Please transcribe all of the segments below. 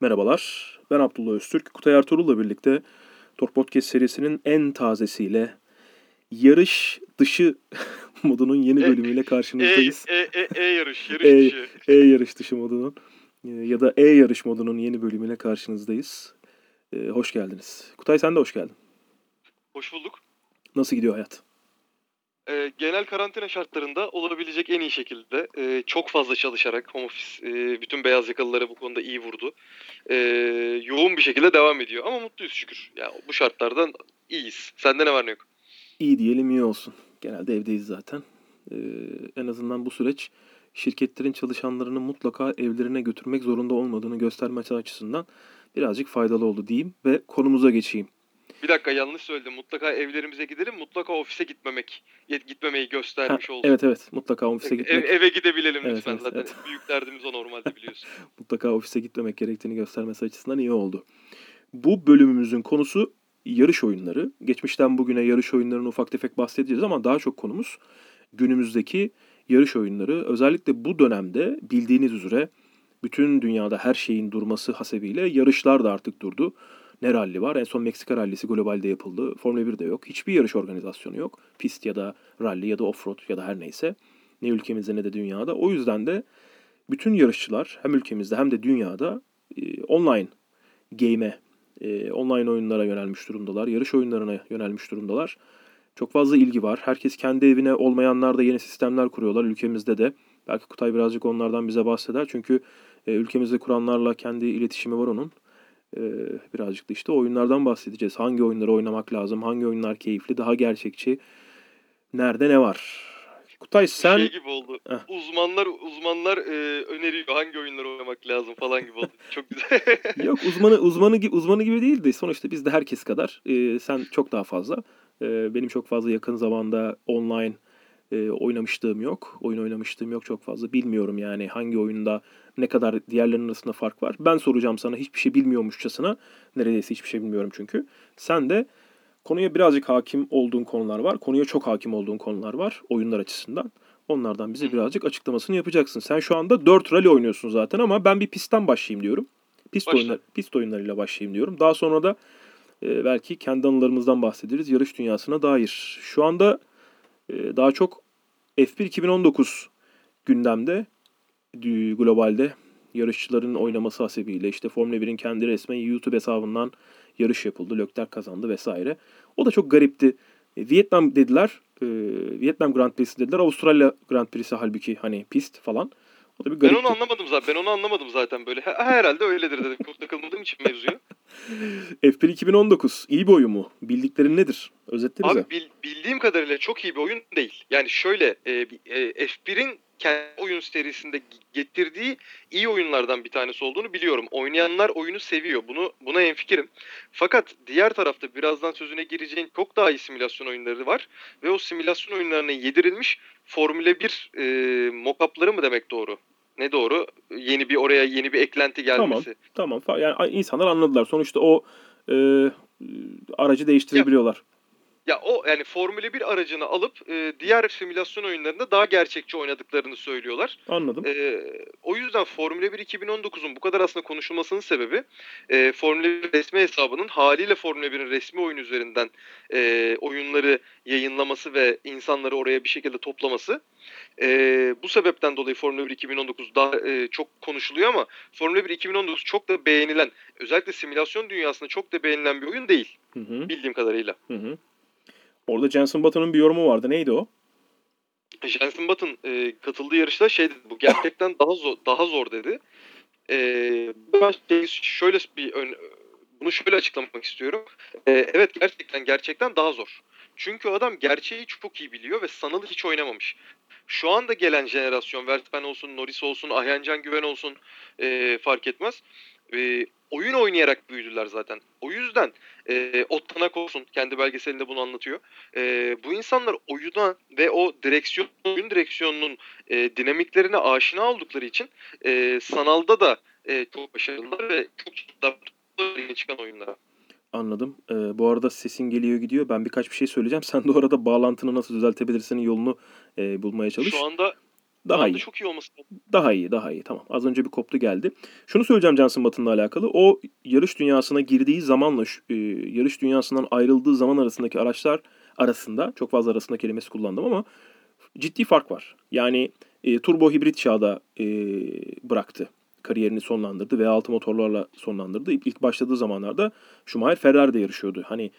Merhabalar, ben Abdullah Öztürk. Kutay Ertuğrul'la birlikte Tor Podcast serisinin en tazesiyle yarış dışı modunun yeni bölümüyle karşınızdayız. E, e, e, e yarış, yarış E, dışı. E yarış dışı modunun e, ya da E yarış modunun yeni bölümüyle karşınızdayız. E, hoş geldiniz. Kutay sen de hoş geldin. Hoş bulduk. Nasıl gidiyor hayat? E, genel karantina şartlarında olabilecek en iyi şekilde e, çok fazla çalışarak home office e, bütün beyaz yakalıları bu konuda iyi vurdu. E, yoğun bir şekilde devam ediyor ama mutluyuz şükür. Ya bu şartlardan iyiyiz. Sende ne var ne yok? İyi diyelim iyi olsun. Genelde evdeyiz zaten. E, en azından bu süreç şirketlerin çalışanlarını mutlaka evlerine götürmek zorunda olmadığını göstermesi açısından birazcık faydalı oldu diyeyim ve konumuza geçeyim. Bir dakika yanlış söyledim. Mutlaka evlerimize gidelim. Mutlaka ofise gitmemek, gitmemeyi göstermiş Ha, olsun. Evet evet mutlaka ofise Ev- gitmek eve gidebilelim Evet, lütfen evet, zaten. evet. Büyük derdimiz o normalde biliyorsun. mutlaka ofise gitmemek gerektiğini göstermesi açısından iyi oldu. Bu bölümümüzün konusu yarış oyunları. Geçmişten bugüne yarış oyunlarını ufak tefek bahsedeceğiz ama daha çok konumuz günümüzdeki yarış oyunları. Özellikle bu dönemde bildiğiniz üzere bütün dünyada her şeyin durması hasebiyle yarışlar da artık durdu. Ne ralli var? En son Meksika rallisi globalde yapıldı. Formula 1 de yok. Hiçbir yarış organizasyonu yok. Pist ya da ralli ya da offroad ya da her neyse. Ne ülkemizde ne de dünyada. O yüzden de bütün yarışçılar hem ülkemizde hem de dünyada e, online game'e, e, online oyunlara yönelmiş durumdalar. Yarış oyunlarına yönelmiş durumdalar. Çok fazla ilgi var. Herkes kendi evine olmayanlar da yeni sistemler kuruyorlar ülkemizde de. Belki Kutay birazcık onlardan bize bahseder. Çünkü e, ülkemizde kuranlarla kendi iletişimi var onun. E, birazcık da işte oyunlardan bahsedeceğiz. Hangi oyunları oynamak lazım? Hangi oyunlar keyifli? Daha gerçekçi? Nerede ne var? Kutay sen... Şey gibi oldu. Heh. Uzmanlar uzmanlar e, öneriyor hangi oyunları oynamak lazım falan gibi oldu. Çok güzel. Yok uzmanı uzmanı gibi uzmanı gibi değil de sonuçta biz de herkes kadar e, sen çok daha fazla. E, benim çok fazla yakın zamanda online e, oynamışlığım yok. Oyun oynamışlığım yok çok fazla. Bilmiyorum yani hangi oyunda ne kadar diğerlerinin arasında fark var. Ben soracağım sana hiçbir şey bilmiyormuşçasına. Neredeyse hiçbir şey bilmiyorum çünkü. Sen de konuya birazcık hakim olduğun konular var. Konuya çok hakim olduğun konular var oyunlar açısından. Onlardan bize birazcık açıklamasını yapacaksın. Sen şu anda 4 rally oynuyorsun zaten ama ben bir pistten başlayayım diyorum. Pist, Başla. oyunlar, pist oyunlarıyla başlayayım diyorum. Daha sonra da e, belki kendi anılarımızdan bahsederiz yarış dünyasına dair. Şu anda daha çok F1 2019 gündemde globalde yarışçıların oynaması hasebiyle işte Formula 1'in kendi resmen YouTube hesabından yarış yapıldı. Leclerc kazandı vesaire. O da çok garipti. E, Vietnam dediler. e, Vietnam Grand Prix'si dediler. Avustralya Grand Prix'si halbuki hani pist falan. O da bir ben garipti. onu anlamadım zaten. Ben onu anlamadım zaten böyle. Ha, herhalde öyledir dedim. Çok takılmadığım için mevzuya. F1 2019 iyi bir oyun mu? Bildiklerin nedir? Özetle bize. Abi bil- bildiğim kadarıyla çok iyi bir oyun değil. Yani şöyle e, e, F1'in kendi oyun serisinde getirdiği iyi oyunlardan bir tanesi olduğunu biliyorum. Oynayanlar oyunu seviyor. Bunu buna enfikirim. Fakat diğer tarafta birazdan sözüne gireceğin çok daha iyi simülasyon oyunları var ve o simülasyon oyunlarına yedirilmiş Formula 1 e, mock-up'ları mı demek doğru? Ne doğru? Yeni bir oraya yeni bir eklenti gelmesi. Tamam. fa- Yani insanlar anladılar. Sonuçta o e, aracı değiştirebiliyorlar. Ya o yani Formula 1 aracını alıp e, diğer simülasyon oyunlarında daha gerçekçi oynadıklarını söylüyorlar. Anladım. E, o yüzden Formula 1 2019'un bu kadar aslında konuşulmasının sebebi e, Formula 1 resmi hesabının haliyle Formula 1'in resmi oyun üzerinden e, oyunları yayınlaması ve insanları oraya bir şekilde toplaması. E, bu sebepten dolayı Formula 1 2019 daha e, çok konuşuluyor ama Formula 1 2019 çok da beğenilen, özellikle simülasyon dünyasında çok da beğenilen bir oyun değil Hı hı. bildiğim kadarıyla. Hı hı. Orada Jenson Button'ın bir yorumu vardı. Neydi o? Jensen Button e, katıldığı yarışta şey dedi, bu gerçekten daha zor daha zor dedi. E, ben şey- şöyle bir ön- bunu şöyle açıklamak istiyorum. E, evet gerçekten gerçekten daha zor. Çünkü adam gerçeği çok iyi biliyor ve sanalı hiç oynamamış. Şu anda gelen jenerasyon Verstappen olsun, Norris olsun, Ahyancan Güven olsun e, fark etmez. E, oyun oynayarak büyüdüler zaten. O yüzden e, Ottanak olsun kendi belgeselinde bunu anlatıyor. E, bu insanlar oyuna ve o direksiyon oyun direksiyonunun e, dinamiklerine aşina oldukları için e, sanalda da e, çok başarılılar ve çok daha yeni çıkan oyunlara. Anladım. Ee, bu arada sesin geliyor gidiyor. Ben birkaç bir şey söyleyeceğim. Sen de orada bağlantını nasıl düzeltebilirsin yolunu e, bulmaya çalış. Şu anda Daha iyi. çok iyi olması. Daha iyi, daha iyi. Tamam. Az önce bir koptu geldi. Şunu söyleyeceğim Johnson Button'la alakalı. O yarış dünyasına girdiği zamanla e, yarış dünyasından ayrıldığı zaman arasındaki araçlar arasında çok fazla arasında kelimesi kullandım ama ciddi fark var. Yani e, turbo hibrit çağda e, bıraktı. Kariyerini sonlandırdı. V6 motorlarla sonlandırdı. İlk, ilk başladığı zamanlarda Schumacher Ferrari'de yarışıyordu. Hani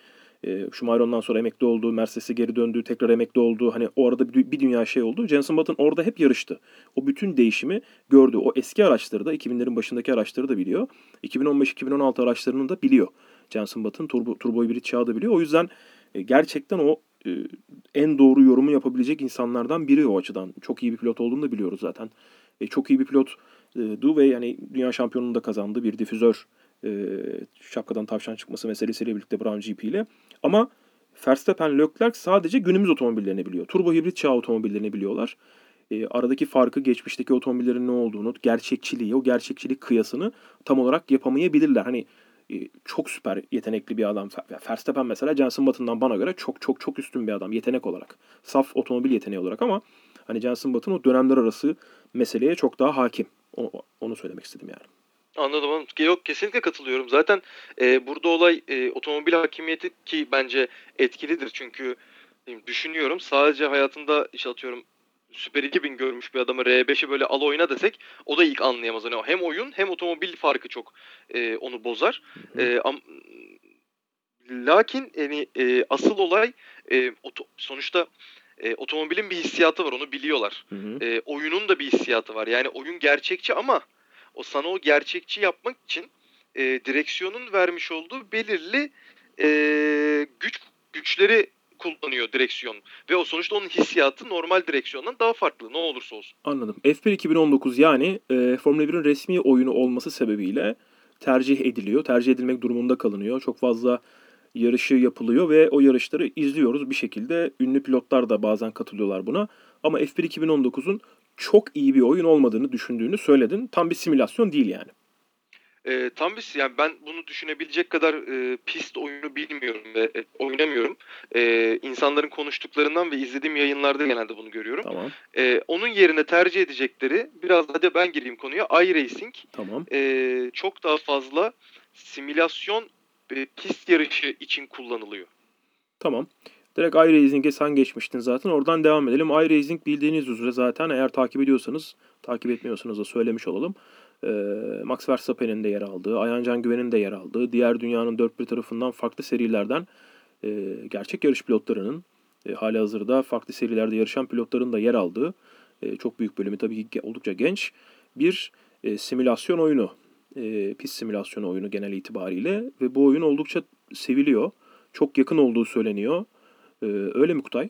e, Schumacher sonra emekli oldu. Mercedes'e geri döndü. Tekrar emekli oldu. Hani o arada bir, bir dünya şey oldu. Jenson Button orada hep yarıştı. O bütün değişimi gördü. O eski araçları da 2000'lerin başındaki araçları da biliyor. 2015-2016 araçlarını da biliyor. Jenson Button turbo, turbo hibrit çağı da biliyor. O yüzden e, gerçekten o e, en doğru yorumu yapabilecek insanlardan biri o açıdan. Çok iyi bir pilot olduğunu da biliyoruz zaten. E, çok iyi bir pilotdu ve yani dünya şampiyonluğunu da kazandı. Bir difüzör e, şapkadan tavşan çıkması meselesiyle birlikte Brown GP ile. Ama Verstappen, Leclerc sadece günümüz otomobillerini biliyor. Turbo hibrit çağ otomobillerini biliyorlar. E, aradaki farkı geçmişteki otomobillerin ne olduğunu, gerçekçiliği, o gerçekçilik kıyasını tam olarak yapamayabilirler. Hani e, çok süper yetenekli bir adam. Ver- Verstappen mesela Jenson Button'dan bana göre çok çok çok üstün bir adam yetenek olarak. Saf otomobil yeteneği olarak ama hani Jenson Button o dönemler arası meseleye çok daha hakim. O- onu söylemek istedim yani. Anladım anladım. Yok kesinlikle katılıyorum. Zaten e, burada olay e, otomobil hakimiyeti ki bence etkilidir. Çünkü düşünüyorum sadece hayatında işte atıyorum Süper 2000 görmüş bir adamı R5'i böyle al oyna desek o da ilk anlayamaz. Hani hem oyun hem otomobil farkı çok e, onu bozar. E, am- lakin yani e, asıl olay e, oto- sonuçta e, otomobilin bir hissiyatı var onu biliyorlar. Hı hı. E, oyunun da bir hissiyatı var. Yani oyun gerçekçi ama o sana o gerçekçi yapmak için e, direksiyonun vermiş olduğu belirli e, güç güçleri kullanıyor direksiyon. Ve o sonuçta onun hissiyatı normal direksiyondan daha farklı ne olursa olsun. Anladım. F1 2019 yani e, Formula 1'in resmi oyunu olması sebebiyle tercih ediliyor. Tercih edilmek durumunda kalınıyor. Çok fazla yarışı yapılıyor ve o yarışları izliyoruz bir şekilde. Ünlü pilotlar da bazen katılıyorlar buna. Ama F1 2019'un çok iyi bir oyun olmadığını düşündüğünü söyledin. Tam bir simülasyon değil yani. E, tam bir yani ben bunu düşünebilecek kadar e, pist oyunu bilmiyorum ve e, oynamıyorum. E, insanların konuştuklarından ve izlediğim yayınlarda genelde bunu görüyorum. Tamam. E, onun yerine tercih edecekleri biraz hadi ben gireyim konuya iRacing Tamam. e, çok daha fazla simülasyon e, pist yarışı için kullanılıyor. Tamam. Direkt iRacing'e sen geçmiştin zaten. Oradan devam edelim. iRacing bildiğiniz üzere zaten eğer takip ediyorsanız, takip etmiyorsanız da söylemiş olalım. Ee, Max Verstappen'in de yer aldığı, Ayhancan Güven'in de yer aldığı, diğer dünyanın dört bir tarafından farklı serilerden e, gerçek yarış pilotlarının, e, hali hazırda farklı serilerde yarışan pilotların da yer aldığı, e, çok büyük bölümü tabii ki oldukça genç bir e, simülasyon oyunu. E, pist simülasyonu oyunu genel itibariyle ve bu oyun oldukça seviliyor. Çok yakın olduğu söyleniyor. Ee, öyle mi Kutay?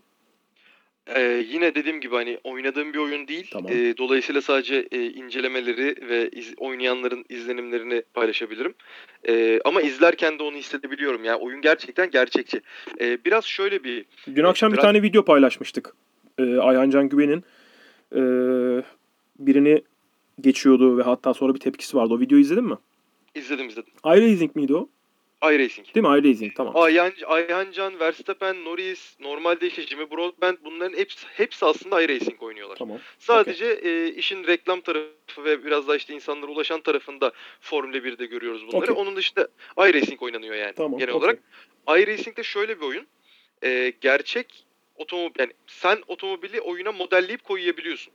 E, yine dediğim gibi hani oynadığım bir oyun değil. Tamam. E, dolayısıyla sadece e, incelemeleri ve iz- oynayanların izlenimlerini paylaşabilirim. E, ama izlerken de onu hissedebiliyorum. Yani oyun gerçekten gerçekçi. E, biraz şöyle bir Dün akşam bir biraz- tane video paylaşmıştık. Ee, Ayhancan Güven'in e, birini geçiyordu ve hatta sonra bir tepkisi vardı. O videoyu izledin mi? izledim izledim. iRacing miydi o? iRacing. Değil mi? iRacing tamam. Ayhan, Ayhancan, Verstappen, Norris, normalde işte Jimmy Broadbent bunların hepsi, hepsi aslında iRacing oynuyorlar. Tamam. Sadece e, işin reklam tarafı ve biraz da işte insanlara ulaşan tarafında Formula 1'de görüyoruz bunları. Okey. Onun dışında iRacing oynanıyor yani Tamam. genel okey. olarak. iRacing de şöyle bir oyun. E, gerçek otomobil yani sen otomobili oyuna modelleyip koyabiliyorsun.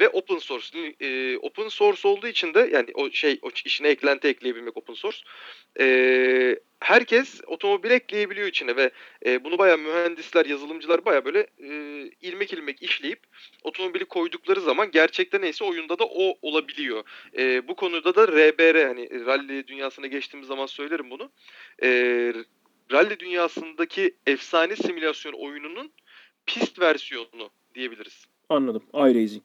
Ve open source. E, open source olduğu için de yani o şey o işine eklenti ekleyebilmek open source. E, herkes otomobil ekleyebiliyor içine ve e, bunu bayağı mühendisler, yazılımcılar bayağı böyle e, ilmek ilmek işleyip otomobili koydukları zaman gerçekten neyse oyunda da o olabiliyor. E, bu konuda da RBR hani rally dünyasına geçtiğimiz zaman söylerim bunu. E, rally dünyasındaki efsane simülasyon oyununun pist versiyonu diyebiliriz. Anladım. iRacing.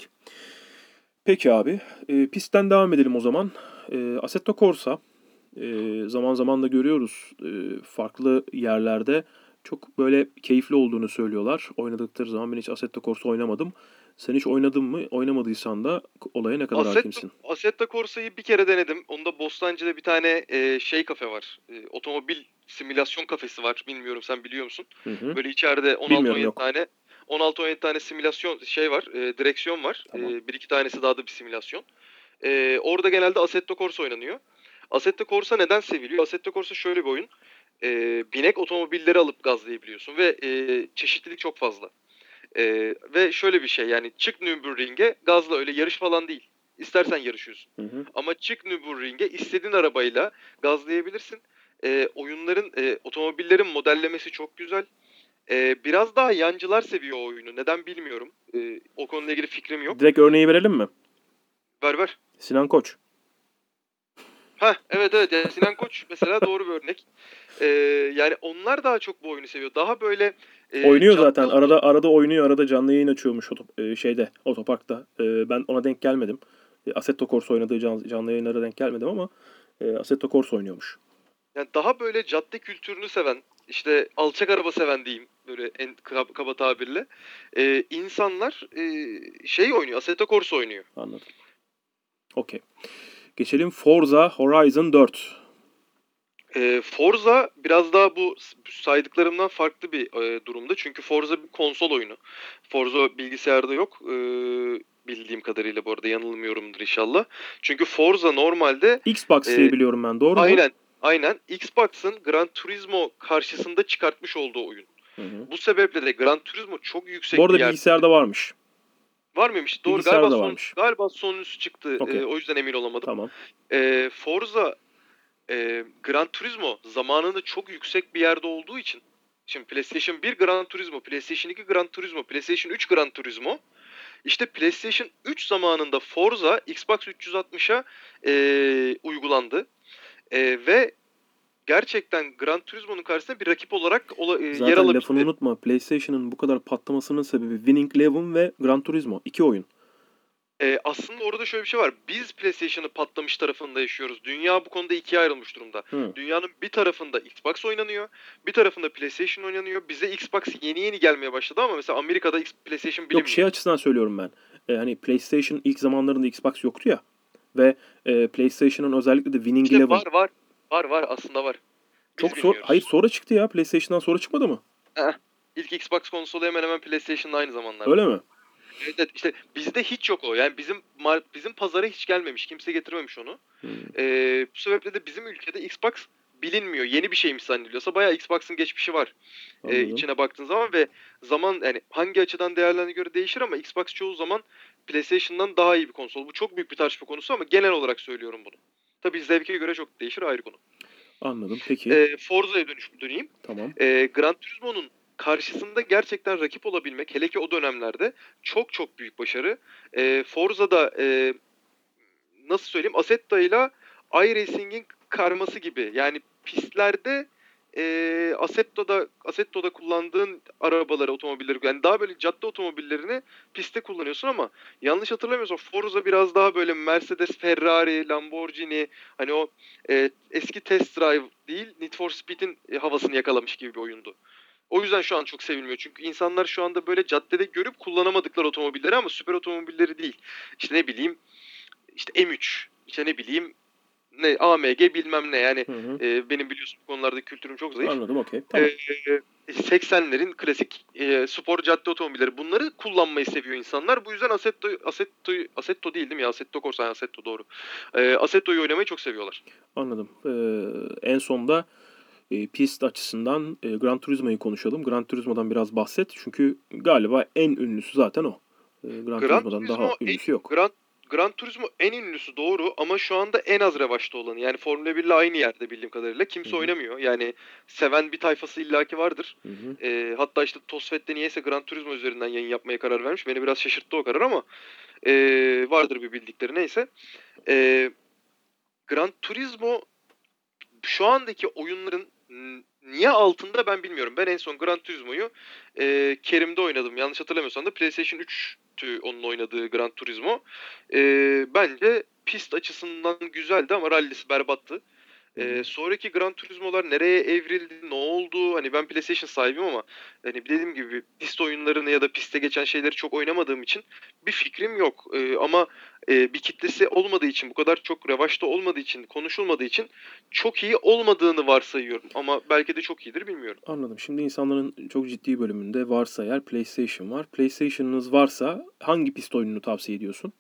Peki abi. E, pistten devam edelim o zaman. E, Assetto Corsa. e, zaman zaman da görüyoruz. e, farklı yerlerde çok böyle keyifli olduğunu söylüyorlar. Oynadıkları zaman ben hiç Assetto Corsa oynamadım. Sen hiç oynadın mı? Oynamadıysan da olaya ne kadar Assetto- hakimsin? Assetto Corsa'yı bir kere denedim. Onda Bostancı'da bir tane e, şey kafe var. E, otomobil simülasyon kafesi var. Bilmiyorum sen biliyor musun? Hı hı. Böyle içeride Bilmiyorum, 16-17 yok. tane 16-17 tane simülasyon şey var, e, direksiyon var. Tamam. E, bir iki tanesi daha da bir simülasyon. E, orada genelde Assetto Corsa oynanıyor. Assetto Corsa neden seviliyor? Assetto Corsa şöyle bir oyun. E, binek otomobilleri alıp gazlayabiliyorsun ve e, çeşitlilik çok fazla. E, ve şöyle bir şey yani çık Nürburgring'e gazla öyle yarış falan değil. İstersen yarışıyorsun. Hı hı. Ama çık Nürburgring'e istediğin arabayla gazlayabilirsin. E, oyunların, e, otomobillerin modellemesi çok güzel. E, biraz daha yancılar seviyor o oyunu. Neden bilmiyorum. E, o konuyla ilgili fikrim yok. Direkt örneği verelim mi? Ver ver. Sinan Koç. Ha evet evet yani Sinan Koç mesela doğru bir örnek. E, yani onlar daha çok bu oyunu seviyor. Daha böyle e, Oynuyor canlı- zaten. Arada arada oynuyor. Arada canlı yayın açıyormuş oto- e, şeyde otoparkta. E, ben ona denk gelmedim. E, Assetto Corsa oynadığı can- canlı yayınlara denk gelmedim ama e, Assetto Corsa oynuyormuş. Yani daha böyle cadde kültürünü seven, işte alçak araba seven diyeyim böyle en kaba, kaba tabirle. e, insanlar e, şey oynuyor, Assetto Corsa oynuyor. Anladım. Okey. Geçelim Forza Horizon 4. E, Forza biraz daha bu saydıklarımdan farklı bir e, durumda. Çünkü Forza bir konsol oyunu. Forza bilgisayarda yok. e, bildiğim kadarıyla bu arada yanılmıyorumdur inşallah. Çünkü Forza normalde Xbox Ee, diye biliyorum ben. Doğru mu? aynen aynen Xbox'ın Gran Turismo karşısında çıkartmış olduğu oyun. Hı hı. Bu sebeple de Gran Turismo çok yüksek Bu arada bir yer. bilgisayarda varmış. Var mıymış? Doğru galiba son, varmış. galiba sonuncusu çıktı. Okey. Ee, o yüzden emin olamadım. Tamam. Ee, Forza e, Gran Turismo zamanında çok yüksek bir yerde olduğu için şimdi PlayStation 1 Gran Turismo, PlayStation 2 Gran Turismo, PlayStation 3 Gran Turismo işte PlayStation 3 zamanında Forza Xbox 360'a e, uygulandı. E, ve gerçekten Gran Turismo'nun karşısında bir rakip olarak ola, e, yer Zaten alabildi. lafını unutma. PlayStation'ın bu kadar patlamasının sebebi Winning Eleven ve Gran Turismo. İki oyun. Ee, aslında orada şöyle bir şey var. Biz PlayStation'ı patlamış tarafında yaşıyoruz. Dünya bu konuda ikiye ayrılmış durumda. Hı. Dünyanın bir tarafında Xbox oynanıyor, bir tarafında PlayStation oynanıyor. Bize Xbox yeni yeni gelmeye başladı ama mesela Amerika'da PlayStation bilinmiyor. Yok şey açısından söylüyorum ben. E, hani PlayStation ilk zamanlarında Xbox yoktu ya. Ve e, PlayStation'ın özellikle de Winning İşte Eleven. var var. Var var aslında var. Biz Çok sor bilmiyoruz. Hayır sonra çıktı ya. PlayStation'dan sonra çıkmadı mı? İlk Xbox konsolu hemen hemen PlayStation'la aynı zamanlarda. Öyle mi? Evet, evet işte bizde hiç yok o. Yani bizim bizim pazara hiç gelmemiş. Kimse getirmemiş onu. Hı. Ee, bu sebeple de bizim ülkede Xbox bilinmiyor. Yeni bir şeymiş zannediliyorsa bayağı Xbox'ın geçmişi var. e, Anladım. içine baktığın zaman ve zaman yani hangi açıdan değerlendiğine göre değişir ama Xbox çoğu zaman PlayStation'dan daha iyi bir konsol. Bu çok büyük bir tartışma konusu ama genel olarak söylüyorum bunu. Tabii zevke göre çok değişir ayrı konu. Anladım. Peki. Ee, Forza'ya dönüş döneyim. Tamam. Ee, Gran Turismo'nun karşısında gerçekten rakip olabilmek hele ki o dönemlerde çok çok büyük başarı. Ee, Forza'da e, nasıl söyleyeyim Assetto ile iRacing'in karması gibi. Yani pistlerde e, Assetto'da Assetto'da kullandığın arabaları, otomobilleri yani daha böyle cadde otomobillerini pistte kullanıyorsun ama yanlış hatırlamıyorsam Forza biraz daha böyle Mercedes, Ferrari, Lamborghini hani o e, eski Test Drive değil Need for Speed'in e, havasını yakalamış gibi bir oyundu. O yüzden şu an çok sevilmiyor. Çünkü insanlar şu anda böyle caddede görüp kullanamadıkları otomobilleri ama süper otomobilleri değil. İşte ne bileyim işte M3, işte ne bileyim ne AMG bilmem ne yani Hı hı. e, benim biliyorsun bu konularda kültürüm çok zayıf. Anladım. Okey. Tamam. Ee, 80'lerin klasik e, spor cadde otomobilleri bunları kullanmayı seviyor insanlar. Bu yüzden Assetto Assetto Assetto değil değil mi ya? Assetto Corsa, Assetto doğru. Ee, Assetto'yu oynamayı çok seviyorlar. Anladım. Ee, en sonda e, pist açısından e, Gran Turismo'yu konuşalım. Gran Turismo'dan biraz bahset. Çünkü galiba en ünlüsü zaten o. E, Gran, Gran Turismo'dan Turismo daha ünlüsü yok. Gran Gran Turismo en ünlüsü doğru ama şu anda en az revaçta olanı. Yani Formula 1 ile aynı yerde bildiğim kadarıyla. Kimse Hı hı. oynamıyor. Yani seven bir tayfası illaki vardır. Hı hı. Ee, hatta işte Tosfet'te niyeyse Gran Turismo üzerinden yayın yapmaya karar vermiş. Beni biraz şaşırttı o karar ama ee, vardır bir bildikleri neyse. Ee, Gran Turismo şu andaki oyunların niye altında ben bilmiyorum. Ben en son Gran Turismo'yu ee, Kerim'de oynadım. Yanlış hatırlamıyorsam da PlayStation 3'tü onun oynadığı Gran Turismo. Ee, bence pist açısından güzeldi ama rallisi berbattı. Ee, sonraki Gran Turismo'lar nereye evrildi, ne oldu? Hani ben PlayStation sahibiyim ama hani dediğim gibi pist oyunlarını ya da pistte geçen şeyleri çok oynamadığım için bir fikrim yok. Ee, ama e, bir kitlesi olmadığı için, bu kadar çok revaçta olmadığı için, konuşulmadığı için çok iyi olmadığını varsayıyorum. Ama belki de çok iyidir bilmiyorum. Anladım. Şimdi insanların çok ciddi bölümünde varsa eğer PlayStation var. PlayStation'ınız varsa hangi pist oyununu tavsiye ediyorsun?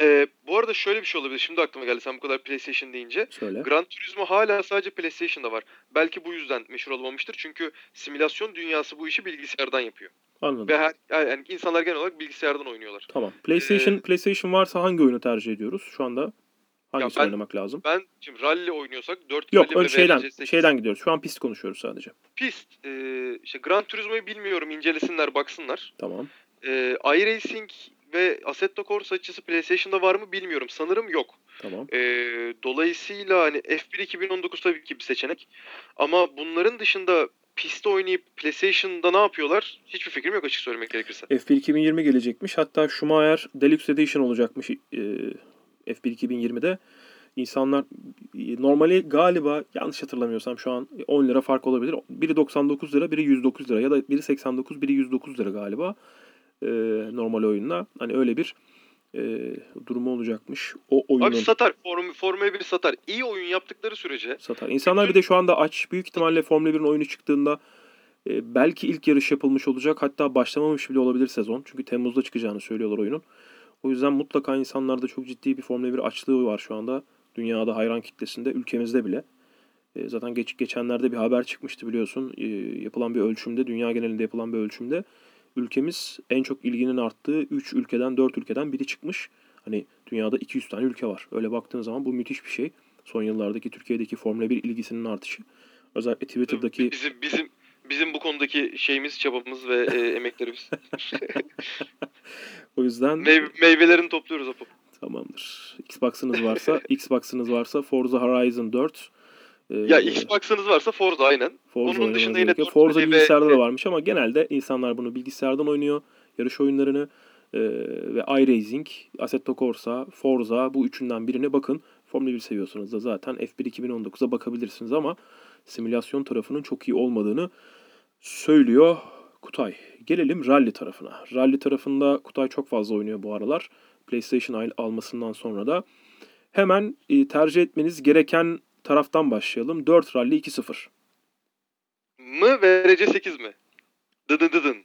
Ee, bu arada şöyle bir şey olabilir. Şimdi aklıma geldi sen bu kadar PlayStation deyince. Söyle. Gran Turismo hala sadece PlayStation'da var. Belki bu yüzden meşhur olmamıştır. Çünkü simülasyon dünyası bu işi bilgisayardan yapıyor. Anladım. Ve her, yani insanlar genel olarak bilgisayardan oynuyorlar. Tamam. PlayStation Ee, PlayStation varsa hangi oyunu tercih ediyoruz? Şu anda hangisini ben- oynamak lazım? Ben şimdi rally oynuyorsak 4 Yok, rally ön ve şeyden VRC8 şeyden gidiyoruz. Şu an pist konuşuyoruz sadece. pist. E, işte Gran Turismo'yu bilmiyorum. incelesinler, baksınlar. Tamam. E, iRacing ve Assetto Corsa açısı PlayStation'da var mı bilmiyorum. Sanırım yok. Tamam. E, dolayısıyla hani F1 2019 tabii ki bir seçenek. Ama bunların dışında piste oynayıp PlayStation'da ne yapıyorlar? Hiçbir fikrim yok açık söylemek gerekirse. F1 2020 gelecekmiş. Hatta Schumacher Deluxe Edition olacakmış e, F1 2020'de. İnsanlar e, normali galiba yanlış hatırlamıyorsam şu an 10 lira fark olabilir. Biri 99 lira, biri 109 lira ya da biri 89, biri 109 lira galiba. E, normal oyunla. Hani öyle bir e, durumu olacakmış. O oyunun Abi satar. Form, Formula 1 satar. İyi oyun yaptıkları sürece satar. İnsanlar bir de şu anda aç. Büyük ihtimalle Formula 1'in oyunu çıktığında e, belki ilk yarış yapılmış olacak. Hatta başlamamış bile olabilir sezon. Çünkü Temmuz'da çıkacağını söylüyorlar oyunun. O yüzden mutlaka insanlarda çok ciddi bir Formula 1 açlığı var şu anda. Dünyada hayran kitlesinde, ülkemizde bile. E, zaten geç, geçenlerde bir haber çıkmıştı biliyorsun. E, yapılan bir ölçümde, dünya genelinde yapılan bir ölçümde ülkemiz en çok ilginin arttığı 3 ülkeden, 4 ülkeden biri çıkmış. Hani dünyada 200 tane ülke var. Öyle baktığın zaman bu müthiş bir şey. Son yıllardaki Türkiye'deki Formula 1 ilgisinin artışı. Özellikle Twitter'daki bizim bizim bizim bu konudaki şeyimiz, çabamız ve e, emeklerimiz. o yüzden Meyve, meyvelerini topluyoruz Apo. tamamdır. Xbox'ınız varsa, Xbox'ınız varsa Forza Horizon 4 e, Ya Xbox'ınız varsa Forza aynen. Forza Onun dışında yine gerekiyor. 4 Forza ve- bilgisayarda da varmış ama genelde insanlar bunu bilgisayardan oynuyor. Yarış oyunlarını e, ve iRacing, Assetto Corsa, Forza bu üçünden birine bakın. Formula 1 seviyorsanız da zaten F1 2019'a bakabilirsiniz ama simülasyon tarafının çok iyi olmadığını söylüyor Kutay. Gelelim rally tarafına. Rally tarafında Kutay çok fazla oynuyor bu aralar. PlayStation al- almasından sonra da. Hemen e, tercih etmeniz gereken taraftan başlayalım. 4 Rally 2-0. Mı VRC 8 mi? Dıdın dıdın.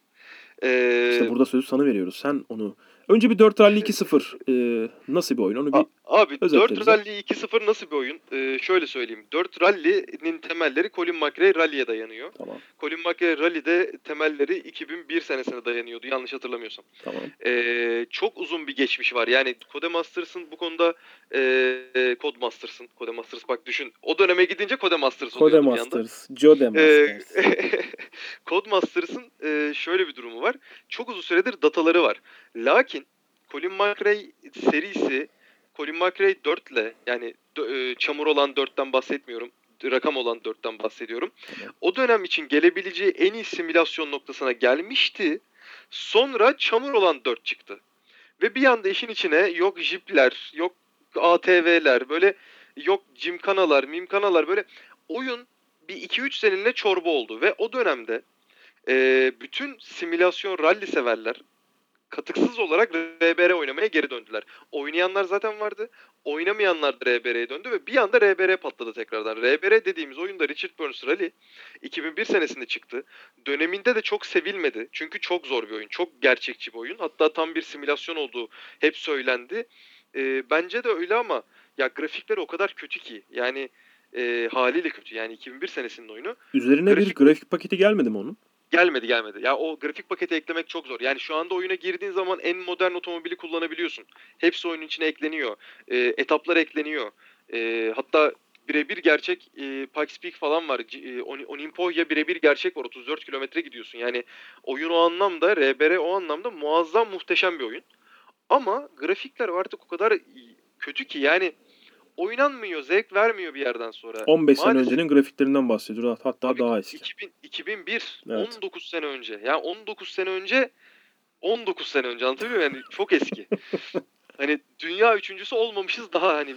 Ee, İşte burada sözü sana veriyoruz. Sen onu... Önce bir 4 Rally 2-0 e, nasıl bir oyun? Onu bir Abi özetle 4 bize. Rally 2-0 nasıl bir oyun? Ee, şöyle söyleyeyim. 4 Rally'nin temelleri Colin McRae Rally'e dayanıyor. tamam Colin McRae Rally'de temelleri 2001 senesine dayanıyordu yanlış hatırlamıyorsam. tamam. Ee, çok uzun bir geçmiş var. Yani Codemasters'ın bu konuda e, Codemasters'ın Codemasters bak düşün. O döneme gidince Codemasters anda. Codemasters, Jodemasters. Ee, Codemasters'ın e, şöyle bir durumu var. Çok uzun süredir dataları var. Lakin Colin McRae serisi Colin McRae 4 ile yani e, çamur olan 4'ten bahsetmiyorum. Rakam olan 4'ten bahsediyorum. O dönem için gelebileceği en iyi simülasyon noktasına gelmişti. Sonra çamur olan 4 çıktı. Ve bir anda işin içine yok jipler, yok ATV'ler, böyle yok cimkanalar, mimkanalar böyle oyun bir 2-3 seneyle çorba oldu ve o dönemde e, bütün simülasyon rally severler katıksız olarak RBR oynamaya geri döndüler. Oynayanlar zaten vardı. Oynamayanlar da RBR'ye döndü ve bir anda RBR patladı tekrardan. RBR dediğimiz oyunda Richard Burns Rally 2001 senesinde çıktı. Döneminde de çok sevilmedi. Çünkü çok zor bir oyun. Çok gerçekçi bir oyun. Hatta tam bir simülasyon olduğu hep söylendi. E, bence de öyle ama ya grafikleri o kadar kötü ki. Yani e, haliyle kötü. Yani 2001 senesinin oyunu. Üzerine bir grafik- grafik paketi gelmedi mi onun? Gelmedi gelmedi. Ya o grafik paketi eklemek çok zor. Yani şu anda oyuna girdiğin zaman en modern otomobili kullanabiliyorsun. Hepsi oyunun içine ekleniyor. E, etaplar ekleniyor. E, hatta birebir gerçek e, Pikes Peak falan var. E, Olimpo'ya birebir gerçek var. 34 kilometre gidiyorsun. Yani oyun o anlamda, RBR o anlamda muazzam muhteşem bir oyun. Ama grafikler artık o kadar kötü ki yani oynanmıyor, zevk vermiyor bir yerden sonra. 15 sene Maalesef. öncenin grafiklerinden bahsediyoruz. Hatta Abi, daha eski. 2000, 2001, Evet. 19 sene önce. Yani 19 sene önce 19 sene önce anlatabiliyor muyum? Yani çok eski. hani dünya üçüncüsü olmamışız daha hani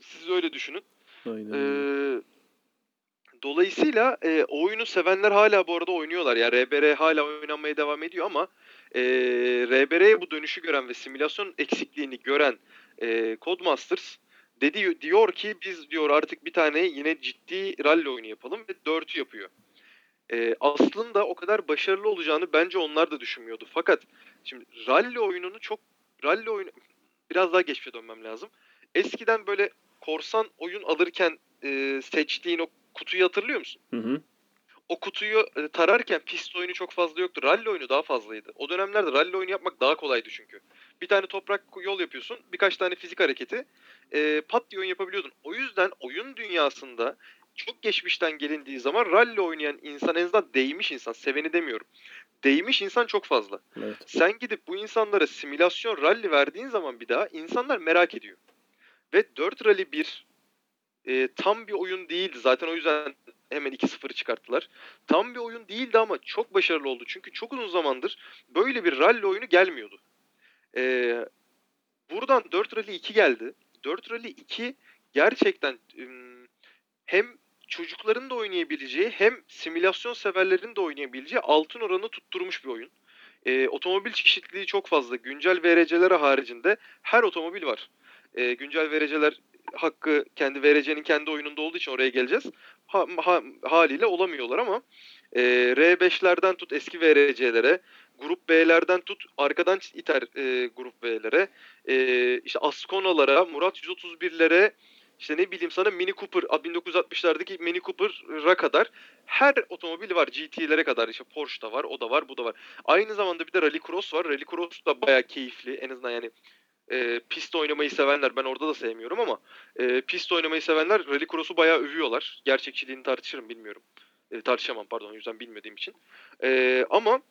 siz öyle düşünün. Aynen. Ee, dolayısıyla e, oyunu sevenler hala bu arada oynuyorlar. Yani RBR hala oynanmaya devam ediyor ama e, RBR'ye bu dönüşü gören ve simülasyon eksikliğini gören e, Codemasters dedi diyor ki biz diyor artık bir tane yine ciddi rally oyunu yapalım ve 4'ü yapıyor. E, aslında o kadar başarılı olacağını bence onlar da düşünmüyordu. Fakat şimdi rally oyununu çok rally oyunu biraz daha geçmişe dönmem lazım. Eskiden böyle korsan oyun alırken e, seçtiğin o kutuyu hatırlıyor musun? Hı hı. O kutuyu e, tararken pist oyunu çok fazla yoktu. Rally oyunu daha fazlaydı. O dönemlerde rally oyunu yapmak daha kolaydı çünkü. Bir tane toprak yol yapıyorsun, birkaç tane fizik hareketi, e, pat diye oyun yapabiliyordun. O yüzden oyun dünyasında çok geçmişten gelindiği zaman rally oynayan insan, en azından değmiş insan, seveni demiyorum. Değmiş insan çok fazla. Evet. Sen gidip bu insanlara simülasyon rally verdiğin zaman bir daha insanlar merak ediyor. Ve 4 Rally 1 e, tam bir oyun değildi. Zaten o yüzden hemen 2-0'ı çıkarttılar. Tam bir oyun değildi ama çok başarılı oldu. Çünkü çok uzun zamandır böyle bir rally oyunu gelmiyordu. E, buradan 4 Rally 2 geldi. 4 Rally 2 gerçekten hem çocukların da oynayabileceği hem simülasyon severlerin de oynayabileceği altın oranı tutturmuş bir oyun. E, otomobil çeşitliliği çok fazla. Güncel VRC'ler haricinde her otomobil var. E, güncel VRC'ler hakkı kendi VRC'nin kendi oyununda olduğu için oraya geleceğiz. Ha, ha- haliyle olamıyorlar ama e, R5'lerden tut eski VRC'lere, Grup B'lerden tut arkadan iter e, Grup B'lere, e, işte Ascona'lara, Murat 131'lere, işte ne bileyim sana Mini Cooper, 1960'lardaki Mini Cooper'a kadar her otomobil var. GT'lere kadar işte Porsche da var, o da var, bu da var. Aynı zamanda bir de Rally Cross var. Rally Cross da bayağı keyifli. En azından yani e, pist oynamayı sevenler ben orada da sevmiyorum ama e, pist oynamayı sevenler Rally Cross'u bayağı övüyorlar. Gerçekçiliğini tartışırım bilmiyorum. E, tartışamam pardon o yüzden bilmediğim için. E, ama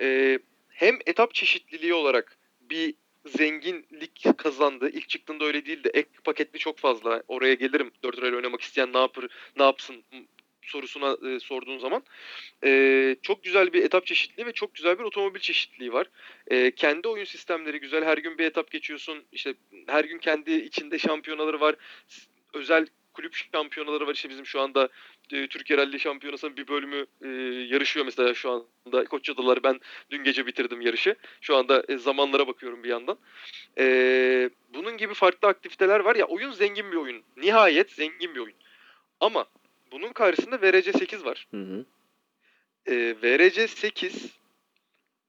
e, hem etap çeşitliliği olarak bir zenginlik kazandı. İlk çıktığında öyle değildi. Ek paketli çok fazla. Oraya gelirim. 4 lirayla oynamak isteyen ne yapar, ne yapsın sorusuna e, sorduğun zaman e, çok güzel bir etap çeşitliliği ve çok güzel bir otomobil çeşitliliği var. E, kendi oyun sistemleri güzel. Her gün bir etap geçiyorsun. İşte her gün kendi içinde şampiyonaları var. Özel kulüp şampiyonaları var. İşte bizim şu anda e, Türkiye Rally Şampiyonası'nın bir bölümü e, yarışıyor mesela şu anda. Koçyadılar ben dün gece bitirdim yarışı. Şu anda e, zamanlara bakıyorum bir yandan. E, bunun gibi farklı aktiviteler var ya oyun zengin bir oyun. Nihayet zengin bir oyun. Ama bunun karşısında VRC 8 var. Hı hı. E, VRC 8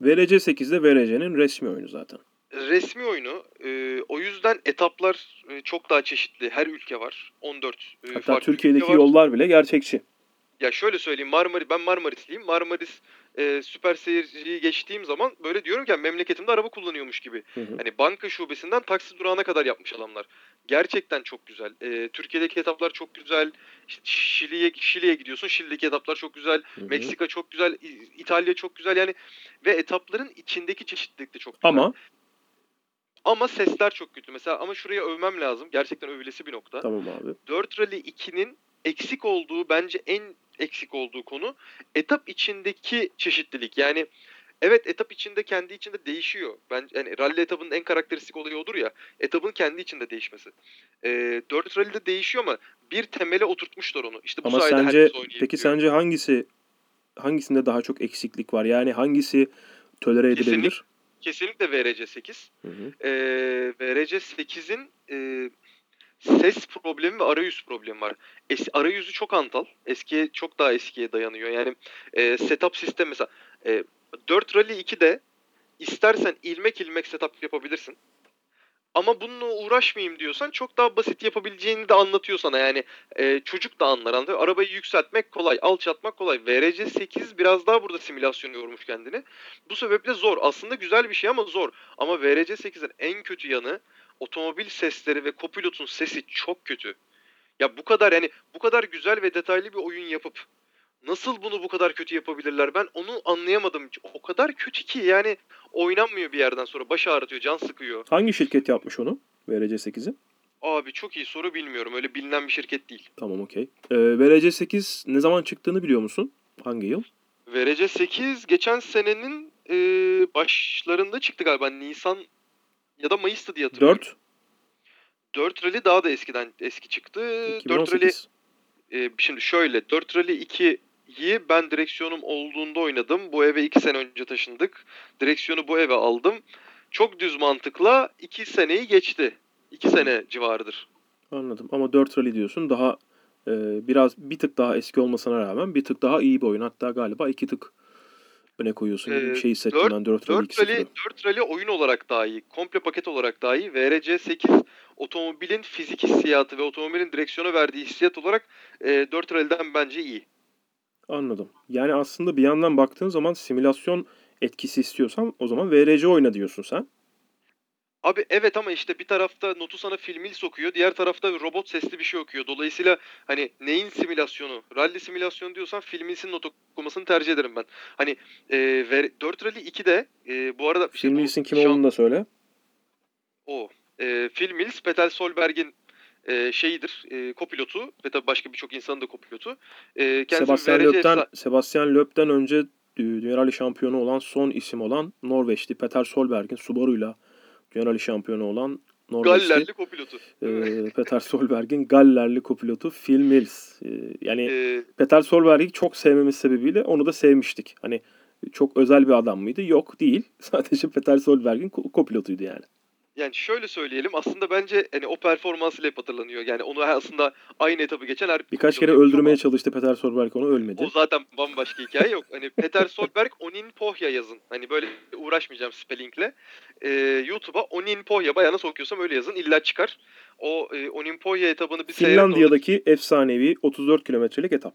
VRC 8'de VRC'nin resmi oyunu zaten. Resmi oyunu. E, o yüzden etaplar e, çok daha çeşitli. Her ülke var. 14 e, Hatta farklı Türkiye'deki ülke var. yollar bile gerçekçi. Ya şöyle söyleyeyim Marmari ben Marmarisliyim. Marmaris e, süper seyirciyi geçtiğim zaman böyle diyorum ki "Ya memleketimde araba kullanıyormuş gibi. Hı hı. Hani banka şubesinden taksi durağına kadar yapmış adamlar. Gerçekten çok güzel. E, Türkiye'deki etaplar çok güzel. İşte Şili'ye Şili'ye gidiyorsun. Şili'deki etaplar çok güzel. Hı hı. Meksika çok güzel. İtalya çok güzel. Yani ve etapların içindeki çeşitlilik de çok güzel. Ama ama sesler çok kötü. Mesela ama şuraya övmem lazım. Gerçekten övülesi bir nokta. tamam abi. 4 Rally 2'nin eksik olduğu bence en eksik olduğu konu etap içindeki çeşitlilik. Yani evet etap içinde kendi içinde değişiyor. Ben yani rally etabının en karakteristik olayı odur ya. Etapın kendi içinde değişmesi. Ee, 4 Rally'de değişiyor ama bir temele oturtmuşlar onu. İşte bu Ama sayede sence peki sence hangisi hangisinde daha çok eksiklik var? Yani hangisi tolere edilebilir? Kesinlikle VRC 8. Hı hı. Ee, VRC 8'in e, ses problemi ve arayüz problemi var. Es, arayüzü çok antal. Eskiye çok daha eskiye dayanıyor. Yani e, setup sistem mesela e, 4 Rally 2'de istersen ilmek ilmek setup yapabilirsin. Ama bununla uğraşmayayım diyorsan çok daha basit yapabileceğini de anlatıyor sana. Yani e, çocuk da anlar anlıyor. Arabayı yükseltmek kolay, alçaltmak kolay. VRC 8 biraz daha burada simülasyon yormuş kendini. Bu sebeple zor. Aslında güzel bir şey ama zor. Ama VRC 8'in en kötü yanı otomobil sesleri ve kopilotun sesi çok kötü. Ya bu kadar yani bu kadar güzel ve detaylı bir oyun yapıp nasıl bunu bu kadar kötü yapabilirler? Ben onu anlayamadım. O kadar kötü ki yani oynanmıyor bir yerden sonra. Baş ağrıtıyor, can sıkıyor. Hangi şirket yapmış onu? VRC 8'i? Abi çok iyi soru bilmiyorum. Öyle bilinen bir şirket değil. Tamam okey. Ee, VRC 8 ne zaman çıktığını biliyor musun? Hangi yıl? VRC 8 geçen senenin e, başlarında çıktı galiba. Nisan ya da Mayıs'tı diye hatırlıyorum. 4. 4 Rally daha da eskiden eski çıktı. 4 Rally 2018. e, şimdi şöyle 4 Rally 2'yi ben direksiyonum olduğunda oynadım. Bu eve 2 sene önce taşındık. Direksiyonu bu eve aldım. Çok düz mantıkla 2 seneyi geçti. 2 sene civarıdır. Anladım. Ama 4 Rally diyorsun daha e, biraz bir tık daha eski olmasına rağmen bir tık daha iyi bir oyun. Hatta galiba iki tık öne koyuyorsun gibi bir Ee, şey hissettim ben 4 Rally 4 Rally, 2.0'ı. 4 Rally oyun olarak daha iyi. Komple paket olarak daha iyi. VRC 8 otomobilin fizik hissiyatı ve otomobilin direksiyona verdiği hissiyat olarak e, 4 Rally'den bence iyi. Anladım. Yani aslında bir yandan baktığın zaman simülasyon etkisi istiyorsan o zaman VRC oyna diyorsun sen. Abi evet ama işte bir tarafta notu sana filmil sokuyor, diğer tarafta robot sesli bir şey okuyor. Dolayısıyla hani neyin simülasyonu? Rally simülasyonu diyorsan filmilsin not okumasını tercih ederim ben. Hani e, ver- 4 Rally 2'de e, bu arada işte kim olduğunu da söyle. O. E, Phil Mills, Peter Solberg'in e, şeyidir, e, kopilotu ve tabii başka birçok insanın da kopilotu. E, Sebastian Loeb'den, efsa- Sebastian Loeb'den önce Dü- Dünya Rally şampiyonu olan son isim olan Norveçli Peter Solberg'in Subaru'yla Dünya Rally şampiyonu olan Norveçli Gallerli kopilotu. e, Peter Solberg'in Gallerli kopilotu Phil Mills. E, yani E, Peter Solberg'i çok sevmemiz sebebiyle onu da sevmiştik. Hani çok özel bir adam mıydı? Yok değil. Sadece Peter Solberg'in ko- kopilotuydu yani. Yani şöyle söyleyelim aslında bence hani o performansıyla hep hatırlanıyor. Yani onu aslında aynı etabı geçen her Birkaç kere öldürmeye ama çalıştı Peter Solberg onu ölmedi. O zaten bambaşka hikaye yok. Hani Peter Solberg Onin Pohya yazın. Hani böyle uğraşmayacağım spellingle. Ee, YouTube'a Onin Pohya bayana sokuyorsam öyle yazın illa çıkar. O e, Onin Pohya etabını bir seyredin. Orada, Finlandiya'daki efsanevi 34 kilometrelik etap.